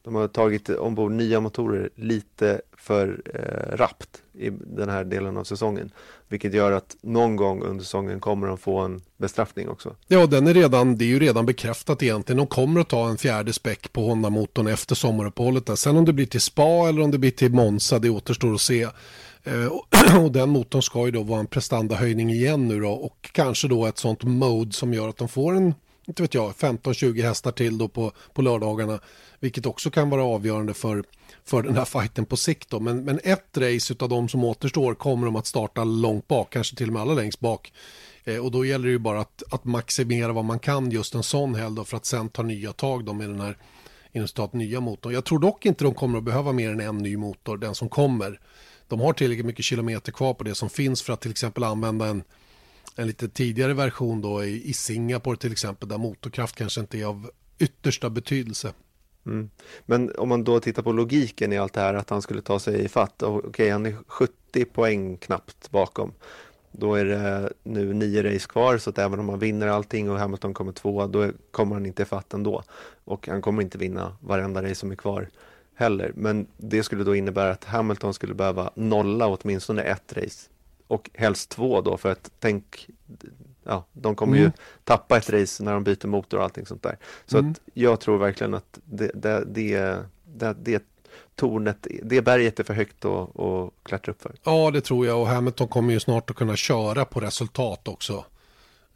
de har tagit ombord nya motorer lite för eh, rappt i den här delen av säsongen. Vilket gör att någon gång under säsongen kommer de få en bestraffning också. Ja, den är redan, det är ju redan bekräftat egentligen. De kommer att ta en fjärde späck på Honda-motorn efter sommaruppehållet. Sen om det blir till Spa eller om det blir till Monza, det återstår att se. Eh, och den motorn ska ju då vara en prestandahöjning igen nu då och kanske då ett sånt mode som gör att de får en inte vet jag, 15-20 hästar till då på, på lördagarna. Vilket också kan vara avgörande för, för den här fighten på sikt. Då. Men, men ett race av de som återstår kommer de att starta långt bak, kanske till och med alla längst bak. Eh, och då gäller det ju bara att, att maximera vad man kan just en sån helg då för att sen ta nya tag då med den här inom nya motorn. Jag tror dock inte de kommer att behöva mer än en ny motor, den som kommer. De har tillräckligt mycket kilometer kvar på det som finns för att till exempel använda en en lite tidigare version då i, i Singapore till exempel där motorkraft kanske inte är av yttersta betydelse. Mm. Men om man då tittar på logiken i allt det här att han skulle ta sig i fatt okej okay, han är 70 poäng knappt bakom. Då är det nu nio race kvar så att även om han vinner allting och Hamilton kommer tvåa då kommer han inte i fatt ändå. Och han kommer inte vinna varenda race som är kvar heller. Men det skulle då innebära att Hamilton skulle behöva nolla åtminstone ett race och helst två då för att tänk, ja, de kommer mm. ju tappa ett race när de byter motor och allting sånt där. Så mm. att jag tror verkligen att det, det, det, det, det tornet, det berget är för högt att, att klättra upp för. Ja, det tror jag och Hamilton kommer ju snart att kunna köra på resultat också.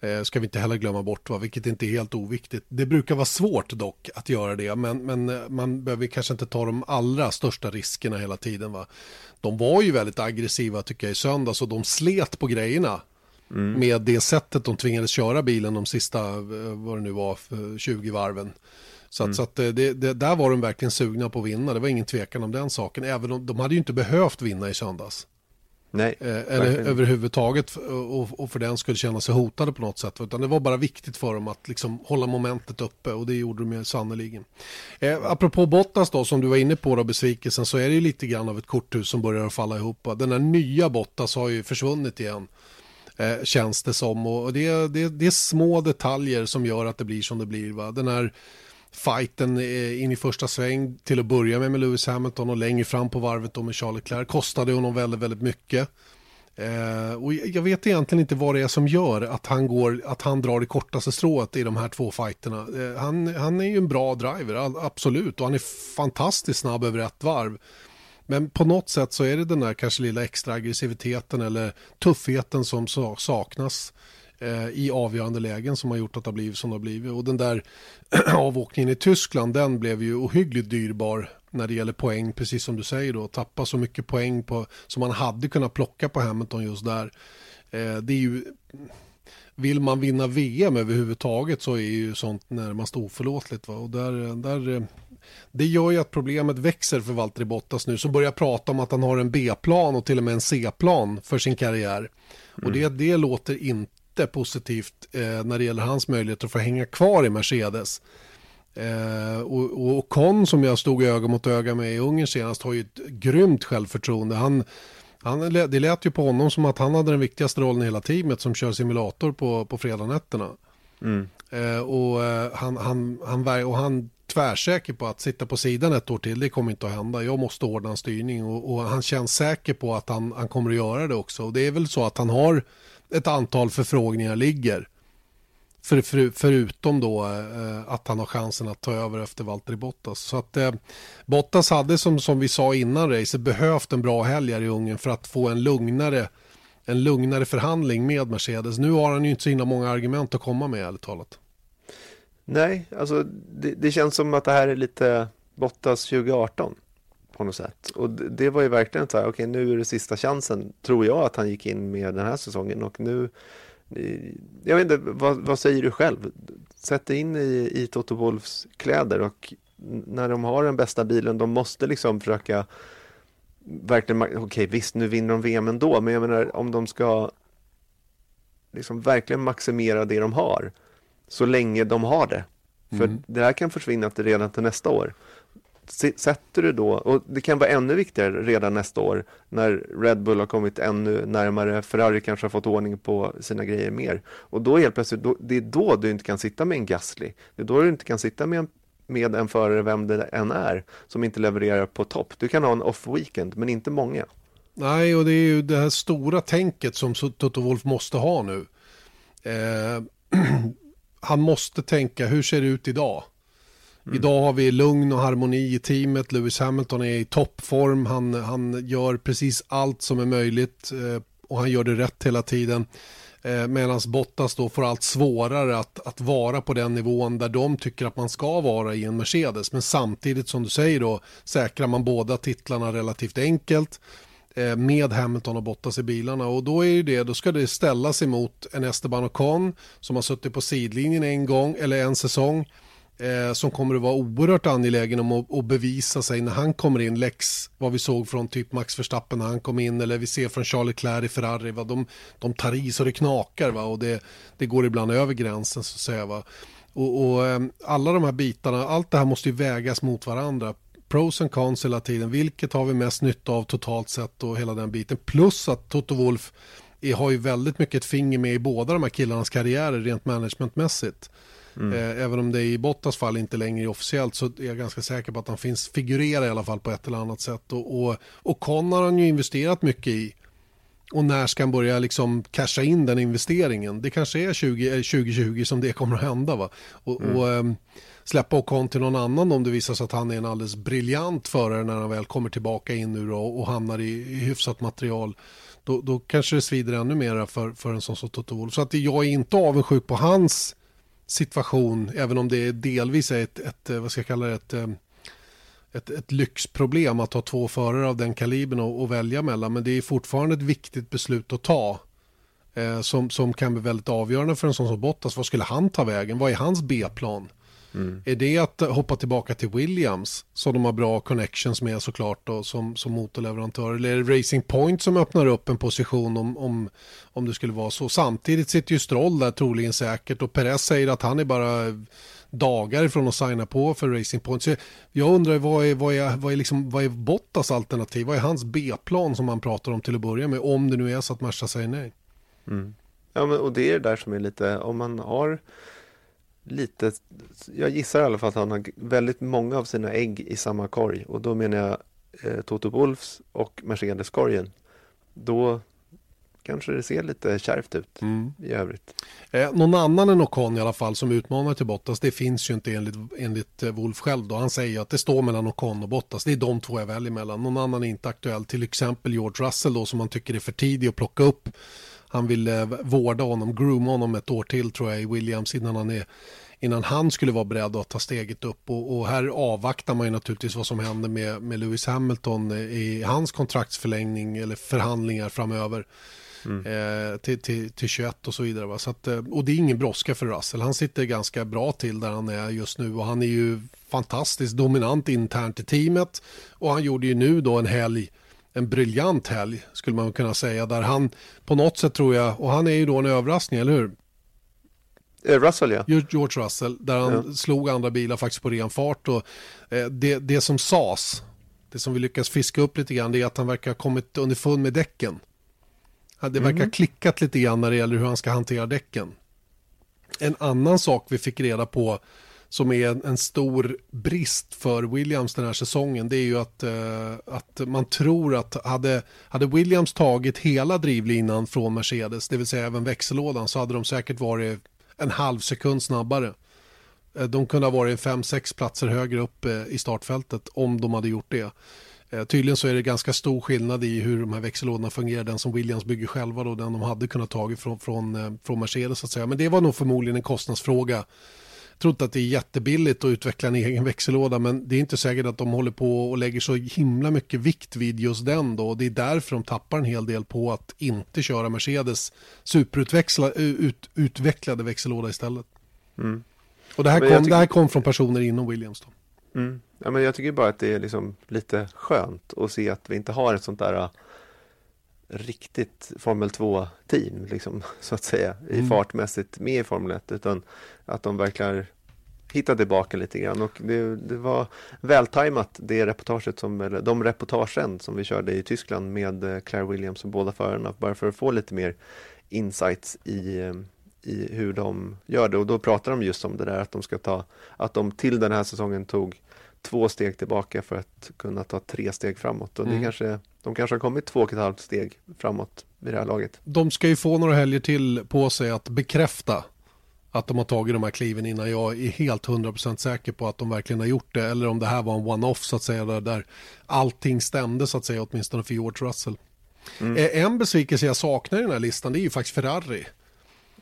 Eh, ska vi inte heller glömma bort, va? vilket inte är helt oviktigt. Det brukar vara svårt dock att göra det, men, men eh, man behöver kanske inte ta de allra största riskerna hela tiden. Va? De var ju väldigt aggressiva tycker jag i söndags och de slet på grejerna. Mm. Med det sättet de tvingades köra bilen de sista, eh, vad det nu var, 20 varven. Så, att, mm. så att det, det, där var de verkligen sugna på att vinna, det var ingen tvekan om den saken. Även om de hade ju inte behövt vinna i söndags. Nej, eh, eller överhuvudtaget och, och för den skulle känna sig hotade på något sätt. Utan det var bara viktigt för dem att liksom hålla momentet uppe och det gjorde de ju sannoliken. Eh, apropå Bottas då, som du var inne på då, besvikelsen, så är det ju lite grann av ett korthus som börjar falla ihop. Den här nya Bottas har ju försvunnit igen. Eh, känns det som och det, det, det är små detaljer som gör att det blir som det blir. Va? Den här fighten eh, in i första sväng till att börja med med Lewis Hamilton och längre fram på varvet då med Charles Leclerc kostade honom väldigt, väldigt mycket. Eh, och jag vet egentligen inte vad det är som gör att han, går, att han drar det kortaste strået i de här två fighterna. Eh, han, han är ju en bra driver, absolut, och han är fantastiskt snabb över ett varv. Men på något sätt så är det den där kanske lilla extra aggressiviteten eller tuffheten som saknas Eh, i avgörande lägen som har gjort att det har blivit som det har blivit. Och den där avåkningen i Tyskland, den blev ju ohyggligt dyrbar när det gäller poäng, precis som du säger då, tappa så mycket poäng på, som man hade kunnat plocka på Hamilton just där. Eh, det är ju, vill man vinna VM överhuvudtaget så är ju sånt närmast oförlåtligt. Va? Och där, där, eh, det gör ju att problemet växer för Valtteri Bottas nu som börjar prata om att han har en B-plan och till och med en C-plan för sin karriär. Mm. Och det, det låter inte lite positivt eh, när det gäller hans möjligheter att få hänga kvar i Mercedes. Eh, och, och Con som jag stod öga mot öga med i Ungern senast har ju ett grymt självförtroende. Han, han, det lät ju på honom som att han hade den viktigaste rollen i hela teamet som kör simulator på, på fredagnätterna. Mm. Eh, och, eh, han, han, han, och han tvärsäker på att sitta på sidan ett år till, det kommer inte att hända. Jag måste ordna en styrning och, och han känns säker på att han, han kommer att göra det också. Och det är väl så att han har ett antal förfrågningar ligger. För, för, förutom då eh, att han har chansen att ta över efter Valtteri Bottas. Så att eh, Bottas hade som, som vi sa innan racet behövt en bra helg här i Ungern för att få en lugnare, en lugnare förhandling med Mercedes. Nu har han ju inte så himla många argument att komma med ärligt talat. Nej, alltså det, det känns som att det här är lite Bottas 2018 på något sätt. Och det, det var ju verkligen så här, okej okay, nu är det sista chansen, tror jag att han gick in med den här säsongen och nu jag vet inte, vad, vad, säger du själv? Sätt dig in i, i Toto Wolfs kläder och när de har den bästa bilen, de måste liksom försöka verkligen, okej okay, visst nu vinner de VM ändå, men jag menar om de ska liksom verkligen maximera det de har så länge de har det. För mm. det här kan försvinna till redan till nästa år sätter du då, och det kan vara ännu viktigare redan nästa år när Red Bull har kommit ännu närmare, Ferrari kanske har fått ordning på sina grejer mer. Och då helt plötsligt, då, det är då du inte kan sitta med en Gasly. Det är då du inte kan sitta med en, med en förare, vem det än är, som inte levererar på topp. Du kan ha en off-weekend, men inte många. Nej, och det är ju det här stora tänket som Toto Wolf måste ha nu. Eh, han måste tänka, hur ser det ut idag? Mm. Idag har vi lugn och harmoni i teamet. Lewis Hamilton är i toppform. Han, han gör precis allt som är möjligt eh, och han gör det rätt hela tiden. Eh, Medan Bottas då får allt svårare att, att vara på den nivån där de tycker att man ska vara i en Mercedes. Men samtidigt som du säger då säkrar man båda titlarna relativt enkelt eh, med Hamilton och Bottas i bilarna och då är ju det, då ska det ställas emot en Esteban Ocon som har suttit på sidlinjen en gång eller en säsong eh, som kommer att vara oerhört angelägen om att, att, bevisa sig när han kommer in. Lex, vad vi såg från typ Max Verstappen när han kom in eller vi ser från Charlie Leclerc i Ferrari. Va? De, de tar i så det knakar va? och det, det går ibland över gränsen så att säga. Va? Och, och eh, alla de här bitarna, allt det här måste ju vägas mot varandra. Pros and cons hela tiden. Vilket har vi mest nytta av totalt sett och hela den biten. Plus att Toto Wolf har ju väldigt mycket ett finger med i båda de här killarnas karriärer rent managementmässigt. Mm. Eh, även om det i Bottas fall inte längre är officiellt så är jag ganska säker på att han finns figurerar i alla fall på ett eller annat sätt. Och, och, och Con har han ju investerat mycket i. Och när ska han börja liksom casha in den investeringen? Det kanske är 20, 2020 som det kommer att hända. Va? Och, mm. och ähm, släppa Ocon till någon annan om det visar sig att han är en alldeles briljant förare när han väl kommer tillbaka in nu och, och hamnar i, i hyfsat material. Då, då kanske det svider ännu mer för, för en sån som Toto Wolff. Så att jag är inte avundsjuk på hans situation, även om det delvis är ett, ett eh, vad ska jag kalla det, ett, eh, ett, ett lyxproblem att ha två förare av den kalibern och, och välja mellan. Men det är fortfarande ett viktigt beslut att ta. Eh, som, som kan bli väldigt avgörande för en sån som Bottas. Vad skulle han ta vägen? Vad är hans B-plan? Mm. Är det att hoppa tillbaka till Williams som de har bra connections med såklart då, som, som motorleverantör? Eller är det Racing Point som öppnar upp en position om, om, om det skulle vara så? Samtidigt sitter ju Stroll där troligen säkert och Perez säger att han är bara dagar ifrån att signa på för Racing Point. Så jag undrar vad är, vad, är, vad, är liksom, vad är Bottas alternativ? Vad är hans B-plan som man pratar om till att börja med? Om det nu är så att Merca säger nej. Mm. Ja, men, och det är det där som är lite, om man har lite, jag gissar i alla fall att han har väldigt många av sina ägg i samma korg och då menar jag eh, Toto Wolfs och Mercedes-korgen. Då kanske det ser lite kärvt ut mm. i övrigt. Eh, någon annan än Ocon i alla fall som utmanar till Bottas, det finns ju inte enligt, enligt eh, Wolf själv då. Han säger att det står mellan Ocon och Bottas, det är de två jag väljer mellan. Någon annan är inte aktuell, till exempel George Russell då som man tycker är för tidig att plocka upp. Han vill eh, vårda honom, grooma honom ett år till tror jag i Williams innan han är innan han skulle vara beredd att ta steget upp. Och, och, här avvaktar man ju naturligtvis vad som händer med, med Lewis Hamilton i hans kontraktsförlängning eller förhandlingar framöver. Mm. Eh, till, till, till 21 och så vidare. Va? Så att, eh, och det är ingen brådska för Russell. Han sitter ganska bra till där han är just nu och han är ju fantastiskt dominant internt i teamet. Och han gjorde ju nu då en helg en briljant helg skulle man kunna säga där han på något sätt tror jag och han är ju då en överraskning, eller hur? Russell ja. George Russell, där han ja. slog andra bilar faktiskt på ren fart. Och, eh, det, det som sas, det som vi lyckas fiska upp lite grann, det är att han verkar ha kommit underfund med däcken. Det verkar mm. klickat lite grann när det gäller hur han ska hantera däcken. En annan sak vi fick reda på som är en, stor brist för Williams den här säsongen det är ju att, eh, att man tror att hade, hade Williams tagit hela drivlinan från Mercedes, det vill säga även växellådan, så hade de säkert varit en halv sekund snabbare. Eh, de kunde ha varit fem, sex platser högre upp eh, i startfältet om de hade gjort det. Eh, tydligen så är det ganska stor skillnad i hur de här växellådorna fungerar. Den som Williams bygger själva och den de hade kunnat tagit från, från, från Mercedes så att säga. Men det var nog förmodligen en kostnadsfråga. Tror inte att det är jättebilligt att utveckla en egen växellåda men det är inte säkert att de håller på och lägger så himla mycket vikt vid just den då. Det är därför de tappar en hel del på att inte köra Mercedes superutvecklade växellåda istället. Mm. Och det här, kom, tycker... det här kom från personer inom Williams. Då. Mm. Ja, men jag tycker bara att det är liksom lite skönt att se att vi inte har ett sånt där riktigt Formel 2-team, liksom, så att säga, mm. i fartmässigt med i Formel 1, utan att de verkligen hittar tillbaka lite grann och det, det var vältajmat det reportaget som, eller de reportagen som vi körde i Tyskland med uh, Claire Williams och båda förarna, bara för att få lite mer insights i um, i hur de gör det och då pratar de just om det där att de ska ta, att de till den här säsongen tog två steg tillbaka för att kunna ta tre steg framåt och det mm. kanske, de kanske har kommit två och ett halvt steg framåt vid det här laget. De ska ju få några helger till på sig att bekräfta att de har tagit de här kliven innan jag är helt 100% säker på att de verkligen har gjort det eller om det här var en one-off så att säga där, där allting stämde så att säga åtminstone för George Russell. Mm. Eh, en besvikelse jag saknar i den här listan det är ju faktiskt Ferrari.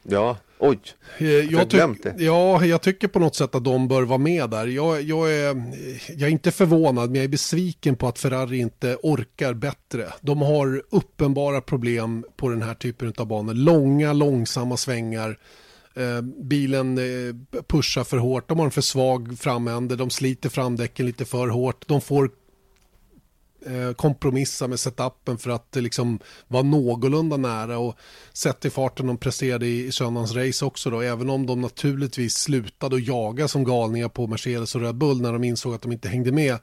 Ja, oj. Eh, jag, jag det. Ja, jag tycker på något sätt att de bör vara med där. Jag, jag, är, jag är inte förvånad, men jag är besviken på att Ferrari inte orkar bättre. De har uppenbara problem på den här typen av banor. Långa, långsamma svängar. Eh, bilen eh, pushar för hårt, de har en för svag framände, de sliter framdäcken lite för hårt, de får Eh, kompromissa med setupen för att liksom vara någorlunda nära och sett i farten de presterade i, i söndagens race också då, även om de naturligtvis slutade att jaga som galningar på Mercedes och Red Bull när de insåg att de inte hängde med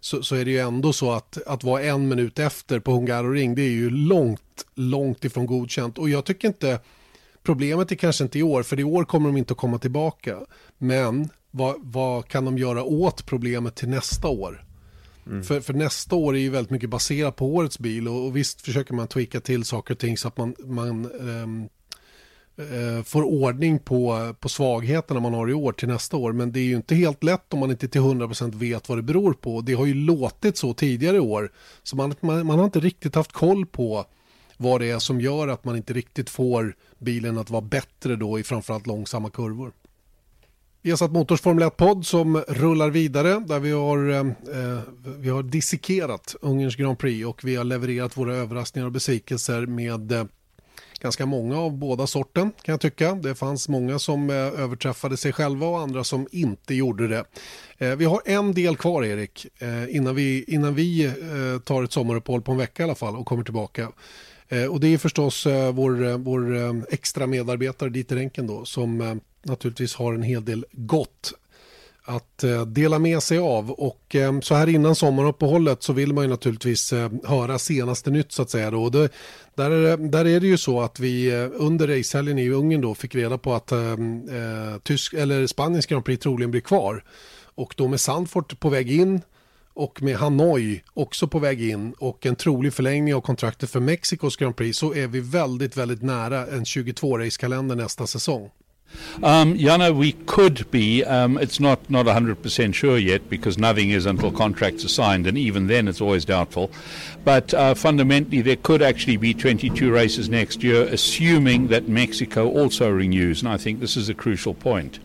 så, så är det ju ändå så att, att vara en minut efter på Hungaroring det är ju långt, långt ifrån godkänt och jag tycker inte Problemet är kanske inte i år, för i år kommer de inte att komma tillbaka. Men vad, vad kan de göra åt problemet till nästa år? Mm. För, för, nästa år är ju väldigt mycket baserat på årets bil och, och visst försöker man tweaka till saker och ting så att man, man um, uh, får ordning på, på svagheterna man har i år till nästa år. Men det är ju inte helt lätt om man inte till 100% vet vad det beror på. Det har ju låtit så tidigare i år. Så man, man, man har inte riktigt haft koll på vad det är som gör att man inte riktigt får bilen att vara bättre då i framförallt långsamma kurvor. Vi har satt Motors Formel 1-podd som rullar vidare där vi har, eh, eh, vi har dissekerat Ungerns Grand Prix och vi har levererat våra överraskningar och besvikelser med eh, ganska många av båda sorten kan jag tycka. Det fanns många som eh, överträffade sig själva och andra som inte gjorde det. Eh, vi har en del kvar Erik eh, innan vi, innan vi eh, tar ett sommaruppehåll på en vecka i alla fall och kommer tillbaka. Eh, och det är förstås eh, vår, vår extra medarbetare Dieter Enken då som naturligtvis har en hel del gott att eh, dela med sig av och eh, så här innan sommaruppehållet så vill man ju naturligtvis eh, höra senaste nytt så att säga då. Det, där, är det, där är det ju så att vi under racehelgen i Ungern då fick reda på att ehm, eh, tysk, eller Spaniens Grand Prix troligen blir kvar och då med Sandfort på väg in och med Hanoi också på väg in och en trolig förlängning av kontraktet för Mexikos Grand Prix så är vi väldigt, väldigt nära en 22-racekalender nästa säsong. Um, Jana, we could be. Um, it's not not hundred percent sure yet because nothing is until contracts are signed, and even then it's always doubtful. But uh, fundamentally, there could actually be 22 races next year, assuming that Mexico also renews. And I think this is a crucial point.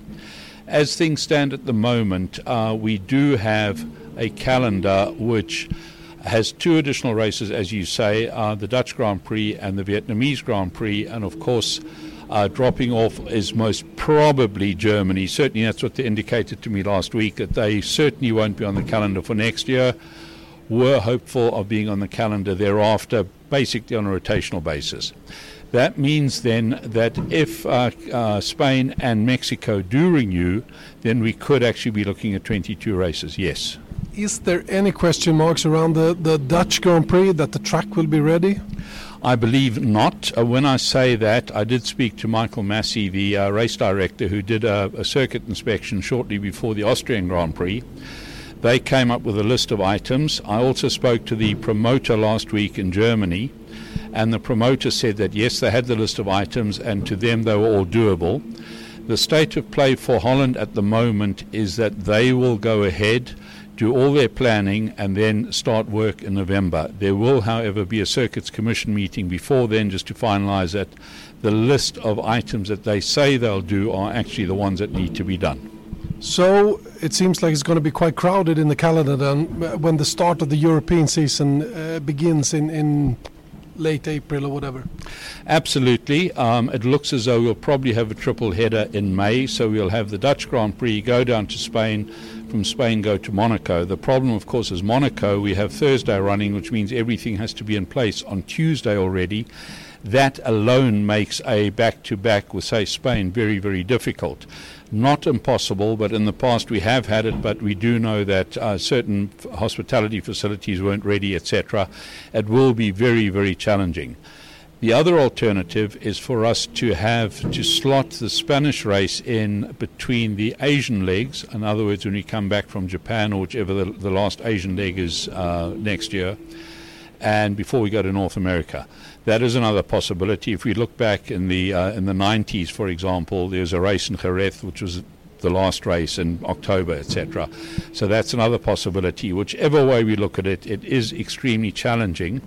As things stand at the moment, uh, we do have a calendar which has two additional races, as you say, uh, the Dutch Grand Prix and the Vietnamese Grand Prix, and of course uh, dropping off is most probably Germany. Certainly, that's what they indicated to me last week, that they certainly won't be on the calendar for next year. Were hopeful of being on the calendar thereafter, basically on a rotational basis. That means then that if uh, uh, Spain and Mexico do renew, then we could actually be looking at 22 races, yes. Is there any question marks around the, the Dutch Grand Prix that the track will be ready? I believe not. Uh, when I say that, I did speak to Michael Massey, the uh, race director, who did a, a, circuit inspection shortly before the Austrian Grand Prix. They came up with a list of items. I also spoke to the promoter last week in Germany, and the promoter said that yes, they had the list of items, and to them they were all doable. The state of play for Holland at the moment is that they will go ahead, do all their planning, and then start work in November. There will, however, be a Circuits Commission meeting before then just to finalise that the list of items that they say they'll do are actually the ones that need to be done. So it seems like it's going to be quite crowded in the calendar then when the start of the European season uh, begins in, in late April or whatever. Absolutely. Um, it looks as though we'll probably have a triple header in May. So we'll have the Dutch Grand Prix, go down to Spain, from Spain go to Monaco. The problem, of course, is Monaco. We have Thursday running, which means everything has to be in place on Tuesday already. That alone makes a back to back with, say, Spain very, very difficult. Not impossible, but in the past we have had it, but we do know that uh, certain hospitality facilities weren't ready, etc. It will be very, very challenging. The other alternative is for us to have to slot the Spanish race in between the Asian legs. In other words, when we come back from Japan or whichever the, the last Asian leg is uh, next year, and before we go to North America. That is another possibility. If we look back in the uh, in the 90s, for example, there's a race in Jerez which was the last race in October, etc. So that's another possibility. Whichever way we look at it, it is extremely challenging.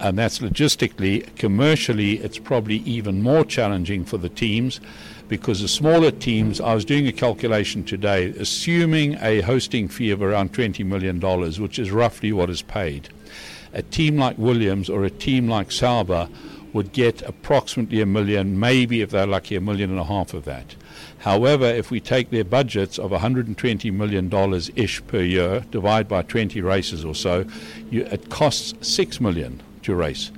And that's logistically. Commercially, it's probably even more challenging for the teams because the smaller teams, I was doing a calculation today, assuming a hosting fee of around $20 million, which is roughly what is paid a team like Williams or a team like Sauber would get approximately a million, maybe if they're lucky, a million and a half of that. However, if we take their budgets of $120 million ish per year, divide by 20 races or so, you, it costs $6 million to race.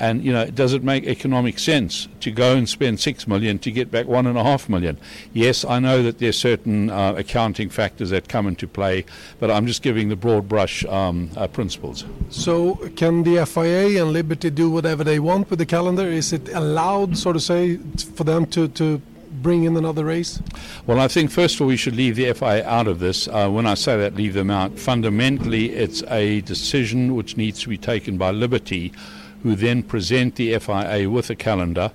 And you know, does it make economic sense to go and spend six million to get back one and a half million? Yes, I know that there's certain uh, accounting factors that come into play, but I'm just giving the broad brush um, uh, principles. So, can the FIA and Liberty do whatever they want with the calendar? Is it allowed, so to say, for them to to bring in another race? Well, I think first of all we should leave the FIA out of this. Uh, when I say that, leave them out. Fundamentally, it's a decision which needs to be taken by Liberty who then present the FIA with a calendar.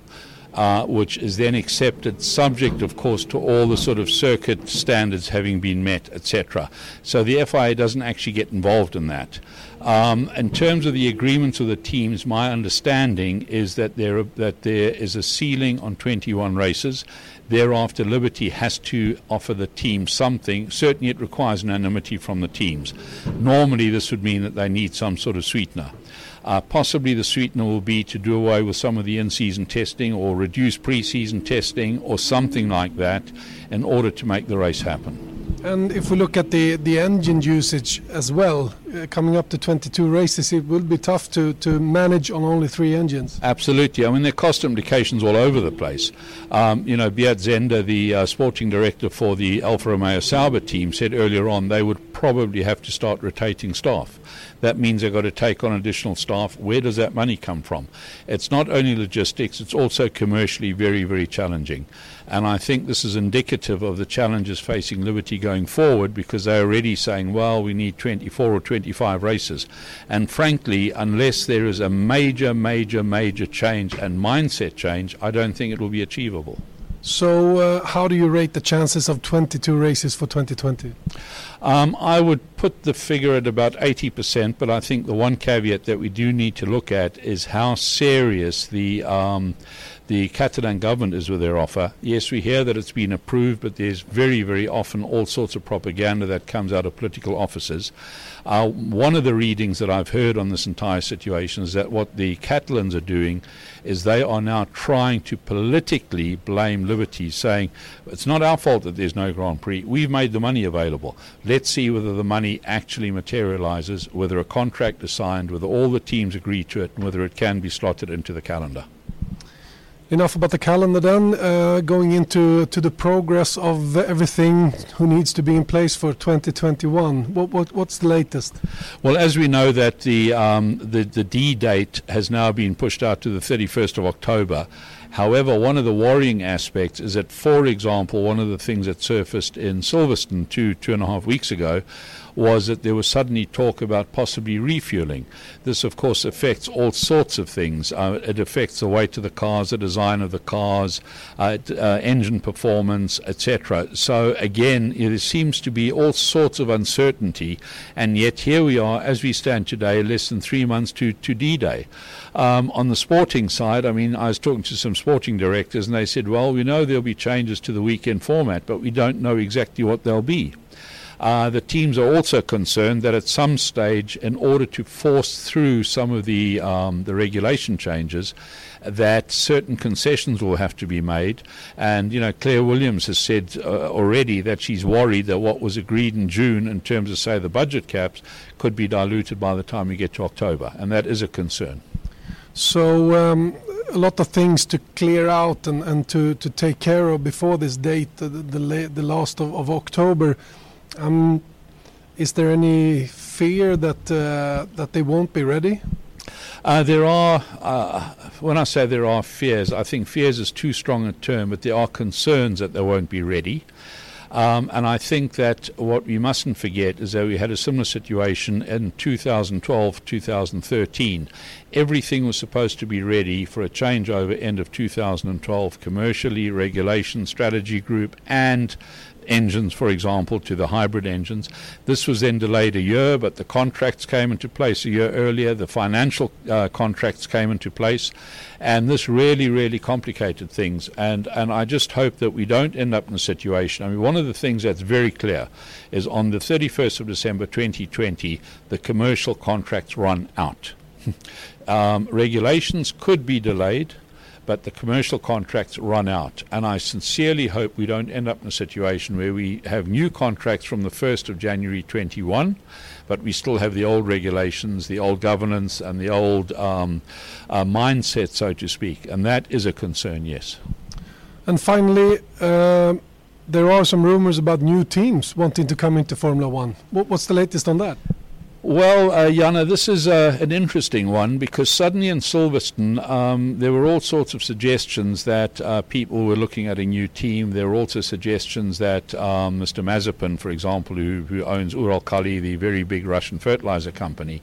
Uh, which is then accepted, subject, of course, to all the sort of circuit standards having been met, etc. So the FIA doesn't actually get involved in that. Um, in terms of the agreements of the teams, my understanding is that there that there is a ceiling on 21 races. Thereafter, Liberty has to offer the team something. Certainly, it requires unanimity from the teams. Normally, this would mean that they need some sort of sweetener. Uh, possibly the sweetener will be to do away with some of the in season testing or reduce pre season testing or something like that in order to make the race happen. And if we look at the, the engine usage as well, uh, coming up to 22 races, it will be tough to, to manage on only three engines. Absolutely. I mean, there are cost implications all over the place. Um, you know, Beat Zender, the uh, sporting director for the Alfa Romeo Sauber team, said earlier on they would probably have to start rotating staff. That means they've got to take on additional staff. Where does that money come from? It's not only logistics, it's also commercially very, very challenging. And I think this is indicative of the challenges facing Liberty going forward because they're already saying, well, we need 24 or 25 races. And frankly, unless there is a major, major, major change and mindset change, I don't think it will be achievable. So, uh, how do you rate the chances of 22 races for 2020? Um, I would put the figure at about 80%, but I think the one caveat that we do need to look at is how serious the um, the Catalan government is with their offer. Yes, we hear that it's been approved, but there's very, very often all sorts of propaganda that comes out of political offices. Uh, one of the readings that I've heard on this entire situation is that what the Catalans are doing is they are now trying to politically blame Liberty, saying it's not our fault that there's no Grand Prix. We've made the money available. Let's see whether the money actually materializes, whether a contract is signed, whether all the teams agree to it, and whether it can be slotted into the calendar. Enough about the calendar then. Uh, going into to the progress of everything who needs to be in place for 2021. What, what what's the latest? Well, as we know that the um, the the D date has now been pushed out to the 31st of October. However, one of the worrying aspects is that, for example, one of the things that surfaced in Silverstone two, two and a half weeks ago was that there was suddenly talk about possibly refueling. This, of course, affects all sorts of things. Uh, it affects the weight of the cars, the design of the cars, uh, uh, engine performance, etc. So, again, there seems to be all sorts of uncertainty, and yet here we are, as we stand today, less than three months to, to D Day. Um, on the sporting side, I mean, I was talking to some sporting directors, and they said, well, we know there'll be changes to the weekend format, but we don't know exactly what they'll be. Uh, the teams are also concerned that at some stage, in order to force through some of the um, the regulation changes, that certain concessions will have to be made. And you know, Claire Williams has said uh, already that she's worried that what was agreed in June in terms of say the budget caps could be diluted by the time we get to October, and that is a concern. So um, a lot of things to clear out and, and to, to take care of before this date, the, the, the last of, of October. Um, is there any fear that uh, that they won't be ready? Uh, there are, uh, when I say there are fears, I think fears is too strong a term, but there are concerns that they won't be ready. Um, and I think that what we mustn't forget is that we had a similar situation in 2012, 2013. Everything was supposed to be ready for a changeover end of 2012, commercially, regulation, strategy group, and engines, for example, to the hybrid engines. This was then delayed a year, but the contracts came into place a year earlier. The financial uh, contracts came into place, and this really, really complicated things. And and I just hope that we don't end up in a situation. I mean, one of the things that's very clear is on the 31st of December 2020, the commercial contracts run out. um, regulations could be delayed but the commercial contracts run out. And I sincerely hope we don't end up in a situation where we have new contracts from the 1st of January 21, but we still have the old regulations, the old governance, and the old um, uh, mindset, so to speak. And that is a concern, yes. And finally, uh, there are some rumors about new teams wanting to come into Formula One. What's the latest on that? Well, uh, Jana, this is uh, an interesting one because suddenly in Silverstone um, there were all sorts of suggestions that uh, people were looking at a new team. There were also suggestions that um, Mr. Mazepin, for example, who, who owns Uralkali, the very big Russian fertilizer company,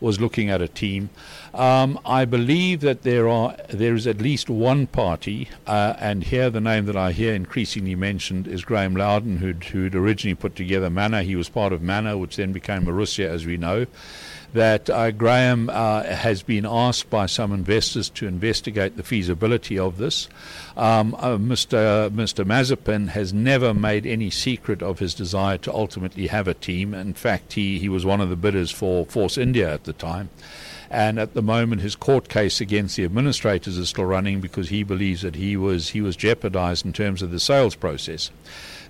was looking at a team. Um, I believe that there are there is at least one party, uh, and here the name that I hear increasingly mentioned is Graham Loudon, who'd, who'd originally put together Manor. He was part of Manor, which then became Marussia, as we know that uh, Graham uh, has been asked by some investors to investigate the feasibility of this. Um, uh, Mr. Mr. Mazepin has never made any secret of his desire to ultimately have a team. In fact, he, he was one of the bidders for Force India at the time. And at the moment, his court case against the administrators is still running because he believes that he was he was jeopardized in terms of the sales process.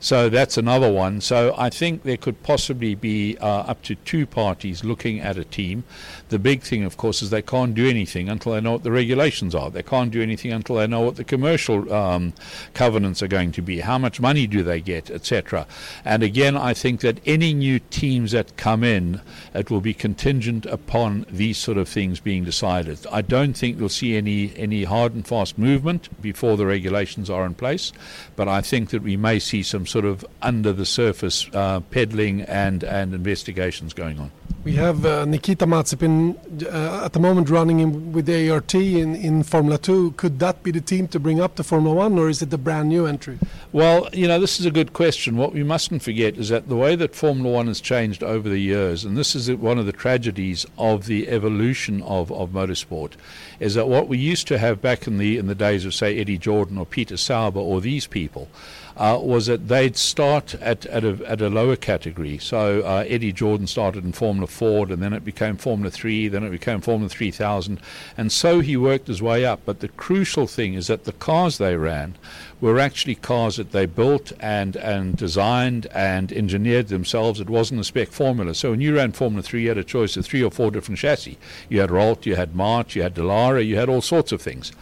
So that's another one. So I think there could possibly be uh, up to two parties looking at a team. The big thing, of course, is they can't do anything until they know what the regulations are. They can't do anything until they know what the commercial um, covenants are going to be. How much money do they get, etc. And again, I think that any new teams that come in, it will be contingent upon these sort of things being decided. I don't think you'll see any any hard and fast movement before the regulations are in place, but I think that we may see some sort of under the surface uh, peddling and, and investigations going on. We have uh, Nikita Mazepin uh, at the moment running in, with the ART in, in Formula 2. Could that be the team to bring up to Formula 1 or is it a brand new entry? Well, you know, this is a good question. What we mustn't forget is that the way that Formula 1 has changed over the years, and this is one of the tragedies of the evolution of, of motorsport, is that what we used to have back in the, in the days of, say, Eddie Jordan or Peter Sauber or these people, uh, was that they'd start at, at, a, at a lower category. So uh, Eddie Jordan started in Formula Ford, and then it became Formula 3, then it became Formula 3000, and so he worked his way up. But the crucial thing is that the cars they ran were actually cars that they built and, and designed and engineered themselves. It wasn't a spec formula. So when you ran Formula 3, you had a choice of three or four different chassis. You had Ralt, you had March, you had Dallara, you had all sorts of things.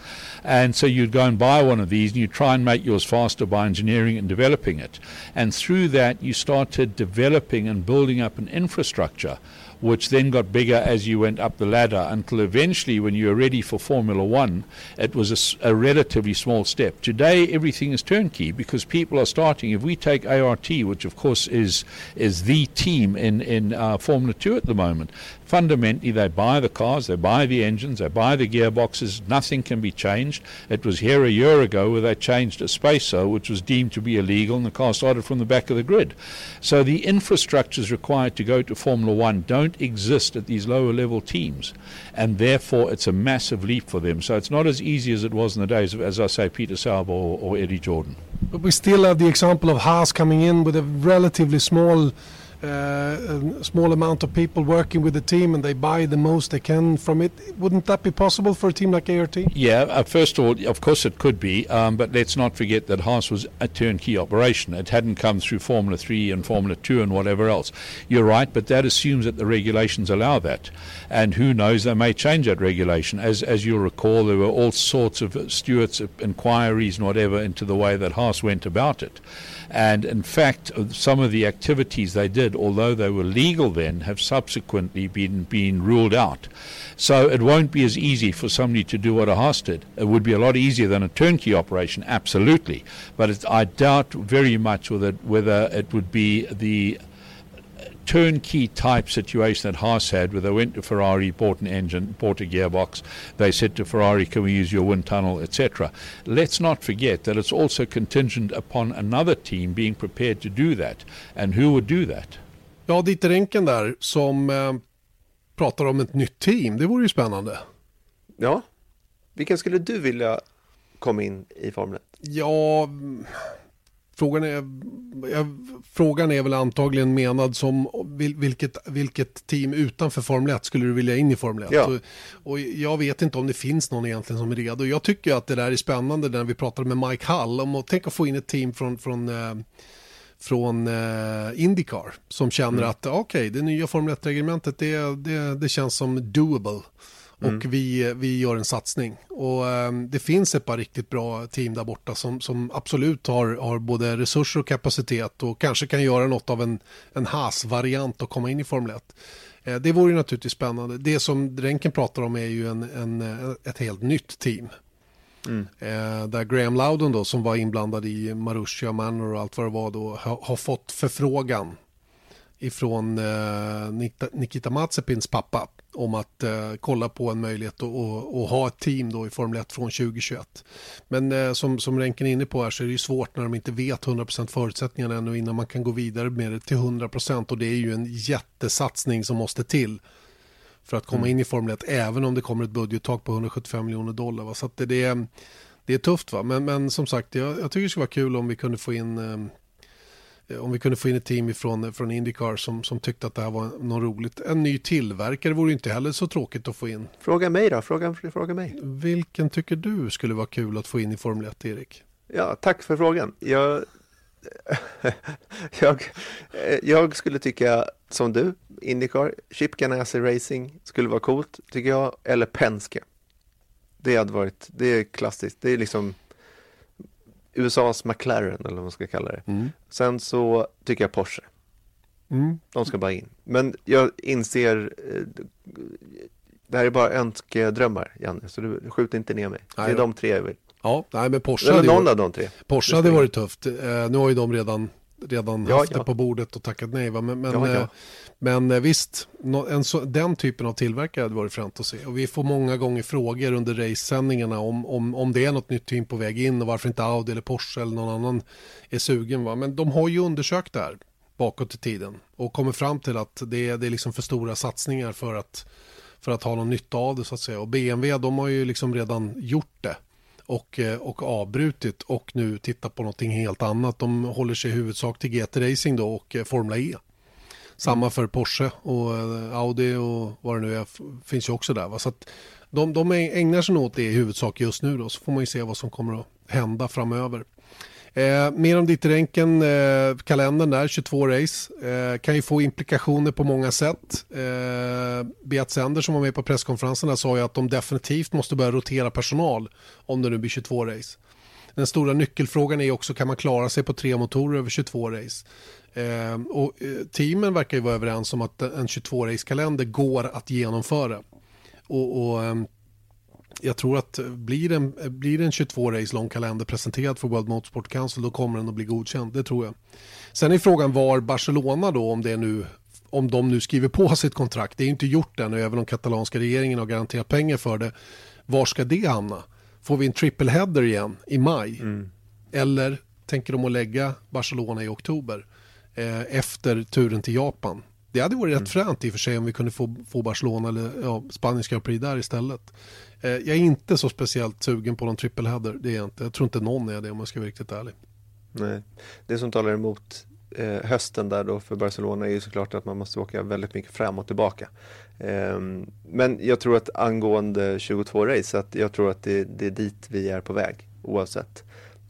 And so you'd go and buy one of these and you'd try and make yours faster by engineering and developing it. And through that, you started developing and building up an infrastructure which then got bigger as you went up the ladder until eventually, when you were ready for Formula One, it was a relatively small step. Today, everything is turnkey because people are starting. If we take ART, which of course is is the team in in uh, Formula Two at the moment, fundamentally they buy the cars, they buy the engines, they buy the gearboxes. Nothing can be changed. It was here a year ago where they changed a spacer, which was deemed to be illegal, and the car started from the back of the grid. So the infrastructures required to go to Formula One don't exist at these lower level teams, and therefore it's a massive leap for them. So it's not as easy as it was in the days of, as I say, Peter Sauber or, or Eddie Jordan. But we still have the example of Haas coming in with a relatively small uh, a small amount of people working with the team and they buy the most they can from it. Wouldn't that be possible for a team like ART? Yeah, uh, first of all, of course it could be, um, but let's not forget that Haas was a turnkey operation. It hadn't come through Formula 3 and Formula 2 and whatever else. You're right, but that assumes that the regulations allow that. And who knows, they may change that regulation. As, as you'll recall, there were all sorts of stewards' inquiries and whatever into the way that Haas went about it. And in fact, uh, some of the activities they did, although they were legal then, have subsequently been, been ruled out. So it won't be as easy for somebody to do what a Haas did. It would be a lot easier than a turnkey operation, absolutely. But I doubt very much whether, whether it would be the turnkey type situation that Haas had, where they went to Ferrari, bought an engine, bought a gearbox. They said to Ferrari, "Can we use your wind tunnel, etc." Let's not forget that it's also contingent upon another team being prepared to do that, and who would do that? Ja, Dieter Enken där som eh, pratar om ett nytt team. Det vore ju spännande. Ja, vilka skulle du vilja komma in i Formel 1? Ja, frågan är, frågan är väl antagligen menad som vil, vilket, vilket team utanför Formel 1 skulle du vilja in i Formel 1? Ja. Och, och jag vet inte om det finns någon egentligen som är redo. Jag tycker att det där är spännande när vi pratade med Mike Hull om att tänka få in ett team från, från eh, från eh, Indycar som känner att okej, det nya Formel 1-reglementet det, det, det känns som doable. Och vi, vi gör en satsning. Och eh, det finns ett par riktigt bra team där borta som, som absolut har, har både resurser och kapacitet och kanske kan göra något av en, en Haas-variant och komma in i Formel 1. Eh, det vore ju naturligtvis spännande. Det som Renken pratar om är ju en, en, ett helt nytt team. Eh, där Graham Loudon då som var inblandad i Marussia Manor och allt vad det var då ha, har fått förfrågan ifrån eh, Nikita- Mazepins pappa om att eh, kolla på en möjlighet att ha ett team då i Formel 1 från 2021. Men eh, som, som Renken är inne på här så är det ju svårt när de inte vet 100% förutsättningarna ännu innan man kan gå vidare med det till 100% och det är ju en jättesatsning som måste till för att komma in i Formel 1 även om det kommer ett budgettak på 175 miljoner dollar. Va? Så det, det, är, det är tufft va, men, men som sagt jag, jag tycker det skulle vara kul om vi kunde få in eh, om vi kunde få in ett team ifrån, från Indycar som, som tyckte att det här var något roligt. En ny tillverkare vore inte heller så tråkigt att få in. Fråga mig då, fråga, fråga mig. Vilken tycker du skulle vara kul att få in i Formel 1, Erik? Ja, tack för frågan. Jag, jag, jag skulle tycka som du, Indycar, Chip Ganassi Racing skulle vara coolt, tycker jag, eller Penske. Det hade varit, det är klassiskt, det är liksom USAs McLaren eller vad man ska kalla det. Sen så tycker jag Porsche. Mm. De ska bara in. Men jag inser, eh, det här är bara önskedrömmar, Janne, så du skjut inte ner mig. Det är de tre jag vill. Ja, nej, men Porsche Eller någon varit, av de tre. Porsche hade varit tufft. Eh, nu har ju de redan, redan Ja, haft ja. det på bordet och tackat nej. Va? Men, men, Ja, eh, men eh, visst, en så, den typen av tillverkare hade varit fränt att se. Och vi får många gånger frågor under racesändningarna om, om, om det är något nytt team på väg in och varför inte Audi eller Porsche eller någon annan är sugen. Va? Men de har ju undersökt det här bakåt i tiden och kommer fram till att det är, det är liksom för stora satsningar för att, för att ha någon nytta av det så att säga. Och BMW de har ju liksom redan gjort det och, eh, och avbrutit och nu tittar på någonting helt annat. De håller sig i huvudsak till GT-racing då och eh, Formula E. Samma för Porsche och eh, Audi och vad det nu är finns ju också där. Va? Så att de, de ägnar sig nog åt det i huvudsak just nu då så får man ju se vad som kommer att hända framöver. Eh, mer om ditt ränken, eh, kalendern där, 22 race, eh, kan ju få implikationer på många sätt. Eh, Beat Sender som var med på presskonferensen där sa ju att de definitivt måste börja rotera personal om det nu blir 22 race. Den stora nyckelfrågan är också kan man klara sig på tre motorer över 22 race. Eh, och eh, teamen verkar ju vara överens om att en 22 race-kalender går att genomföra. Och, och eh, jag tror att blir en, blir en 22-race lång kalender presenterad för World Motorsport Council då kommer den att bli godkänd, det tror jag. Sen är frågan var Barcelona då, om det nu om de nu skriver på sitt kontrakt, det är inte gjort ännu, även om katalanska regeringen har garanterat pengar för det. Var ska det hamna? Får vi en triple header igen i maj? Mm. Eller tänker de att lägga Barcelona i oktober eh, efter turen till Japan? Det hade varit mm. rätt fränt i och för sig om vi kunde få, få Barcelona eller ja, Spaniens Grand Prix där istället. Eh, jag är inte så speciellt sugen på någon triple header, det är jag inte. Jag tror inte någon är det om jag ska vara riktigt ärlig. Nej, det som talar emot eh, hösten där då för Barcelona är ju såklart att man måste åka väldigt mycket fram och tillbaka. Eh, men jag tror att angående 22 race, att jag tror att det, det är dit vi är på väg oavsett.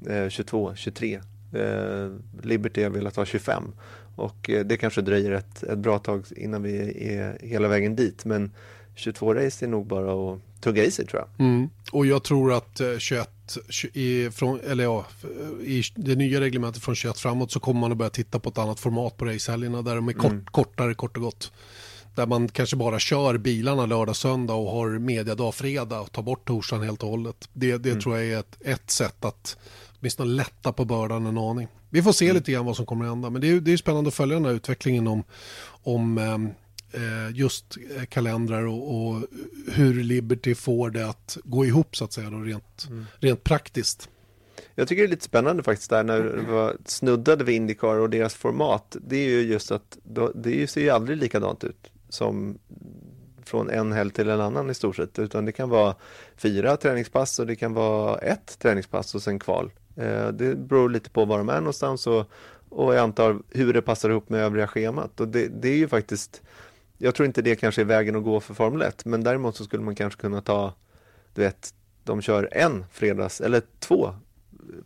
Eh, 22, 23. Eh, Liberty har velat ha 25 och eh, det kanske dröjer ett, ett bra tag innan vi är hela vägen dit. Men 22 race är nog bara att tugga i sig tror jag. Mm. Och jag tror att 21 eh, i, från, eller ja, i det nya reglementet från 21 framåt så kommer man att börja titta på ett annat format på racehelgerna där de är kort, mm. kortare kort och gott. Där man kanske bara kör bilarna lördag, söndag och har mediadag fredag och tar bort torsdagen helt och hållet. Det, det mm. tror jag är ett, ett sätt att åtminstone lätta på bördan en aning. Vi får se mm. lite grann vad som kommer att hända. Men det är, det är spännande att följa den här utvecklingen om, om ehm, eh, just eh, kalendrar och, och, hur Liberty får det att gå ihop så att säga då, rent, mm. rent praktiskt. Jag tycker det är lite spännande faktiskt där när det var snuddade vid Indycar och deras format. Det är ju just att det ser ju aldrig likadant ut som från en helg till en annan i stort sett. Utan det kan vara fyra träningspass och det kan vara ett träningspass och sen kval. Eh, det beror lite på var de är någonstans och, och jag antar hur det passar ihop med övriga schemat. Och det, det är ju faktiskt, jag tror inte det kanske är vägen att gå för Formel 1, men däremot så skulle man kanske kunna ta, du vet, de kör en fredags, eller två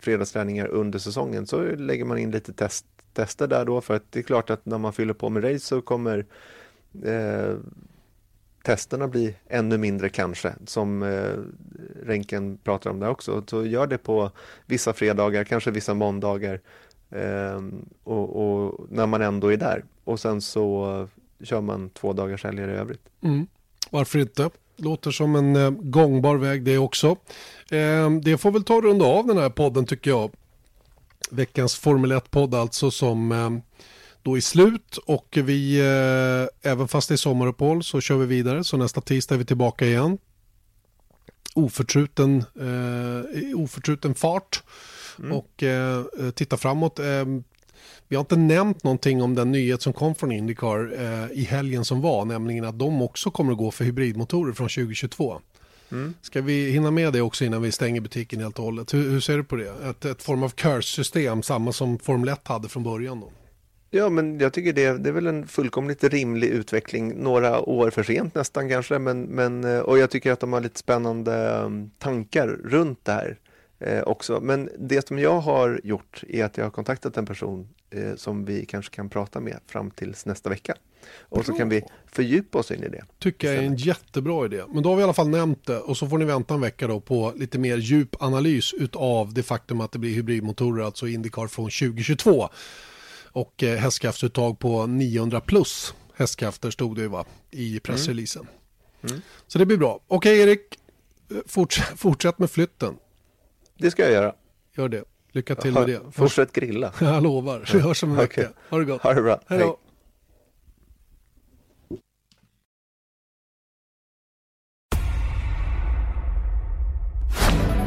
fredagsträningar under säsongen, så lägger man in lite test, tester där då, för att det är klart att när man fyller på med race så kommer eh, testerna bli ännu mindre kanske, som eh, Renken pratar om där också. Så gör det på vissa fredagar, kanske vissa måndagar eh, och, och, när man ändå är där. Och sen så kör man två dagars helger i övrigt. Mm. Varför inte? Låter som en eh, gångbar väg det också. Eh, det får väl ta runda av den här podden tycker jag. Veckans Formel 1-podd alltså som eh, då är slut och vi, eh, även fast det är sommaruppehåll så kör vi vidare. Så nästa tisdag är vi tillbaka igen. Oförtruten, eh, oförtruten fart mm. och eh, titta framåt. Eh, vi har inte nämnt någonting om den nyhet som kom från Indycar eh, i helgen som var, nämligen att de också kommer att gå för hybridmotorer från 2022. Mm. Ska vi hinna med det också innan vi stänger butiken helt och hållet? Hur, hur ser du på det? Ett, ett form av curse-system, samma som Formel 1 hade från början då? Ja, men jag tycker det, det är väl en fullkomligt rimlig utveckling. Några år för sent nästan kanske, men, men, eh, och jag tycker att de har lite spännande mm, tankar runt det här eh, också. Men det som jag har gjort är att jag har kontaktat en person eh, som vi kanske kan prata med fram tills nästa vecka. Och så kan vi fördjupa oss in i det. Tycker jag är en jättebra idé. Men då har vi i alla fall nämnt det och så får ni vänta en vecka då på lite mer djup analys utav det faktum att det blir hybridmotorer, alltså Indycar från 2022 och eh, hästkraftsuttag på 900 plus hästkrafter stod det ju va, i pressreleasen. Mm. Mm. Så det blir bra. Okej Erik, forts fortsätt med flytten. Det ska jag göra. Gör det. Lycka till med det. Fortsätt grilla. jag lovar. Vi hörs om en okay. vecka. Ha det gott. Ha det bra. Hej då.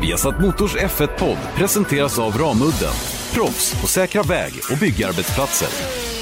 Viasat Motors F1-podd presenteras av Ramudden proffs på säkra väg och byggarbetsplatser.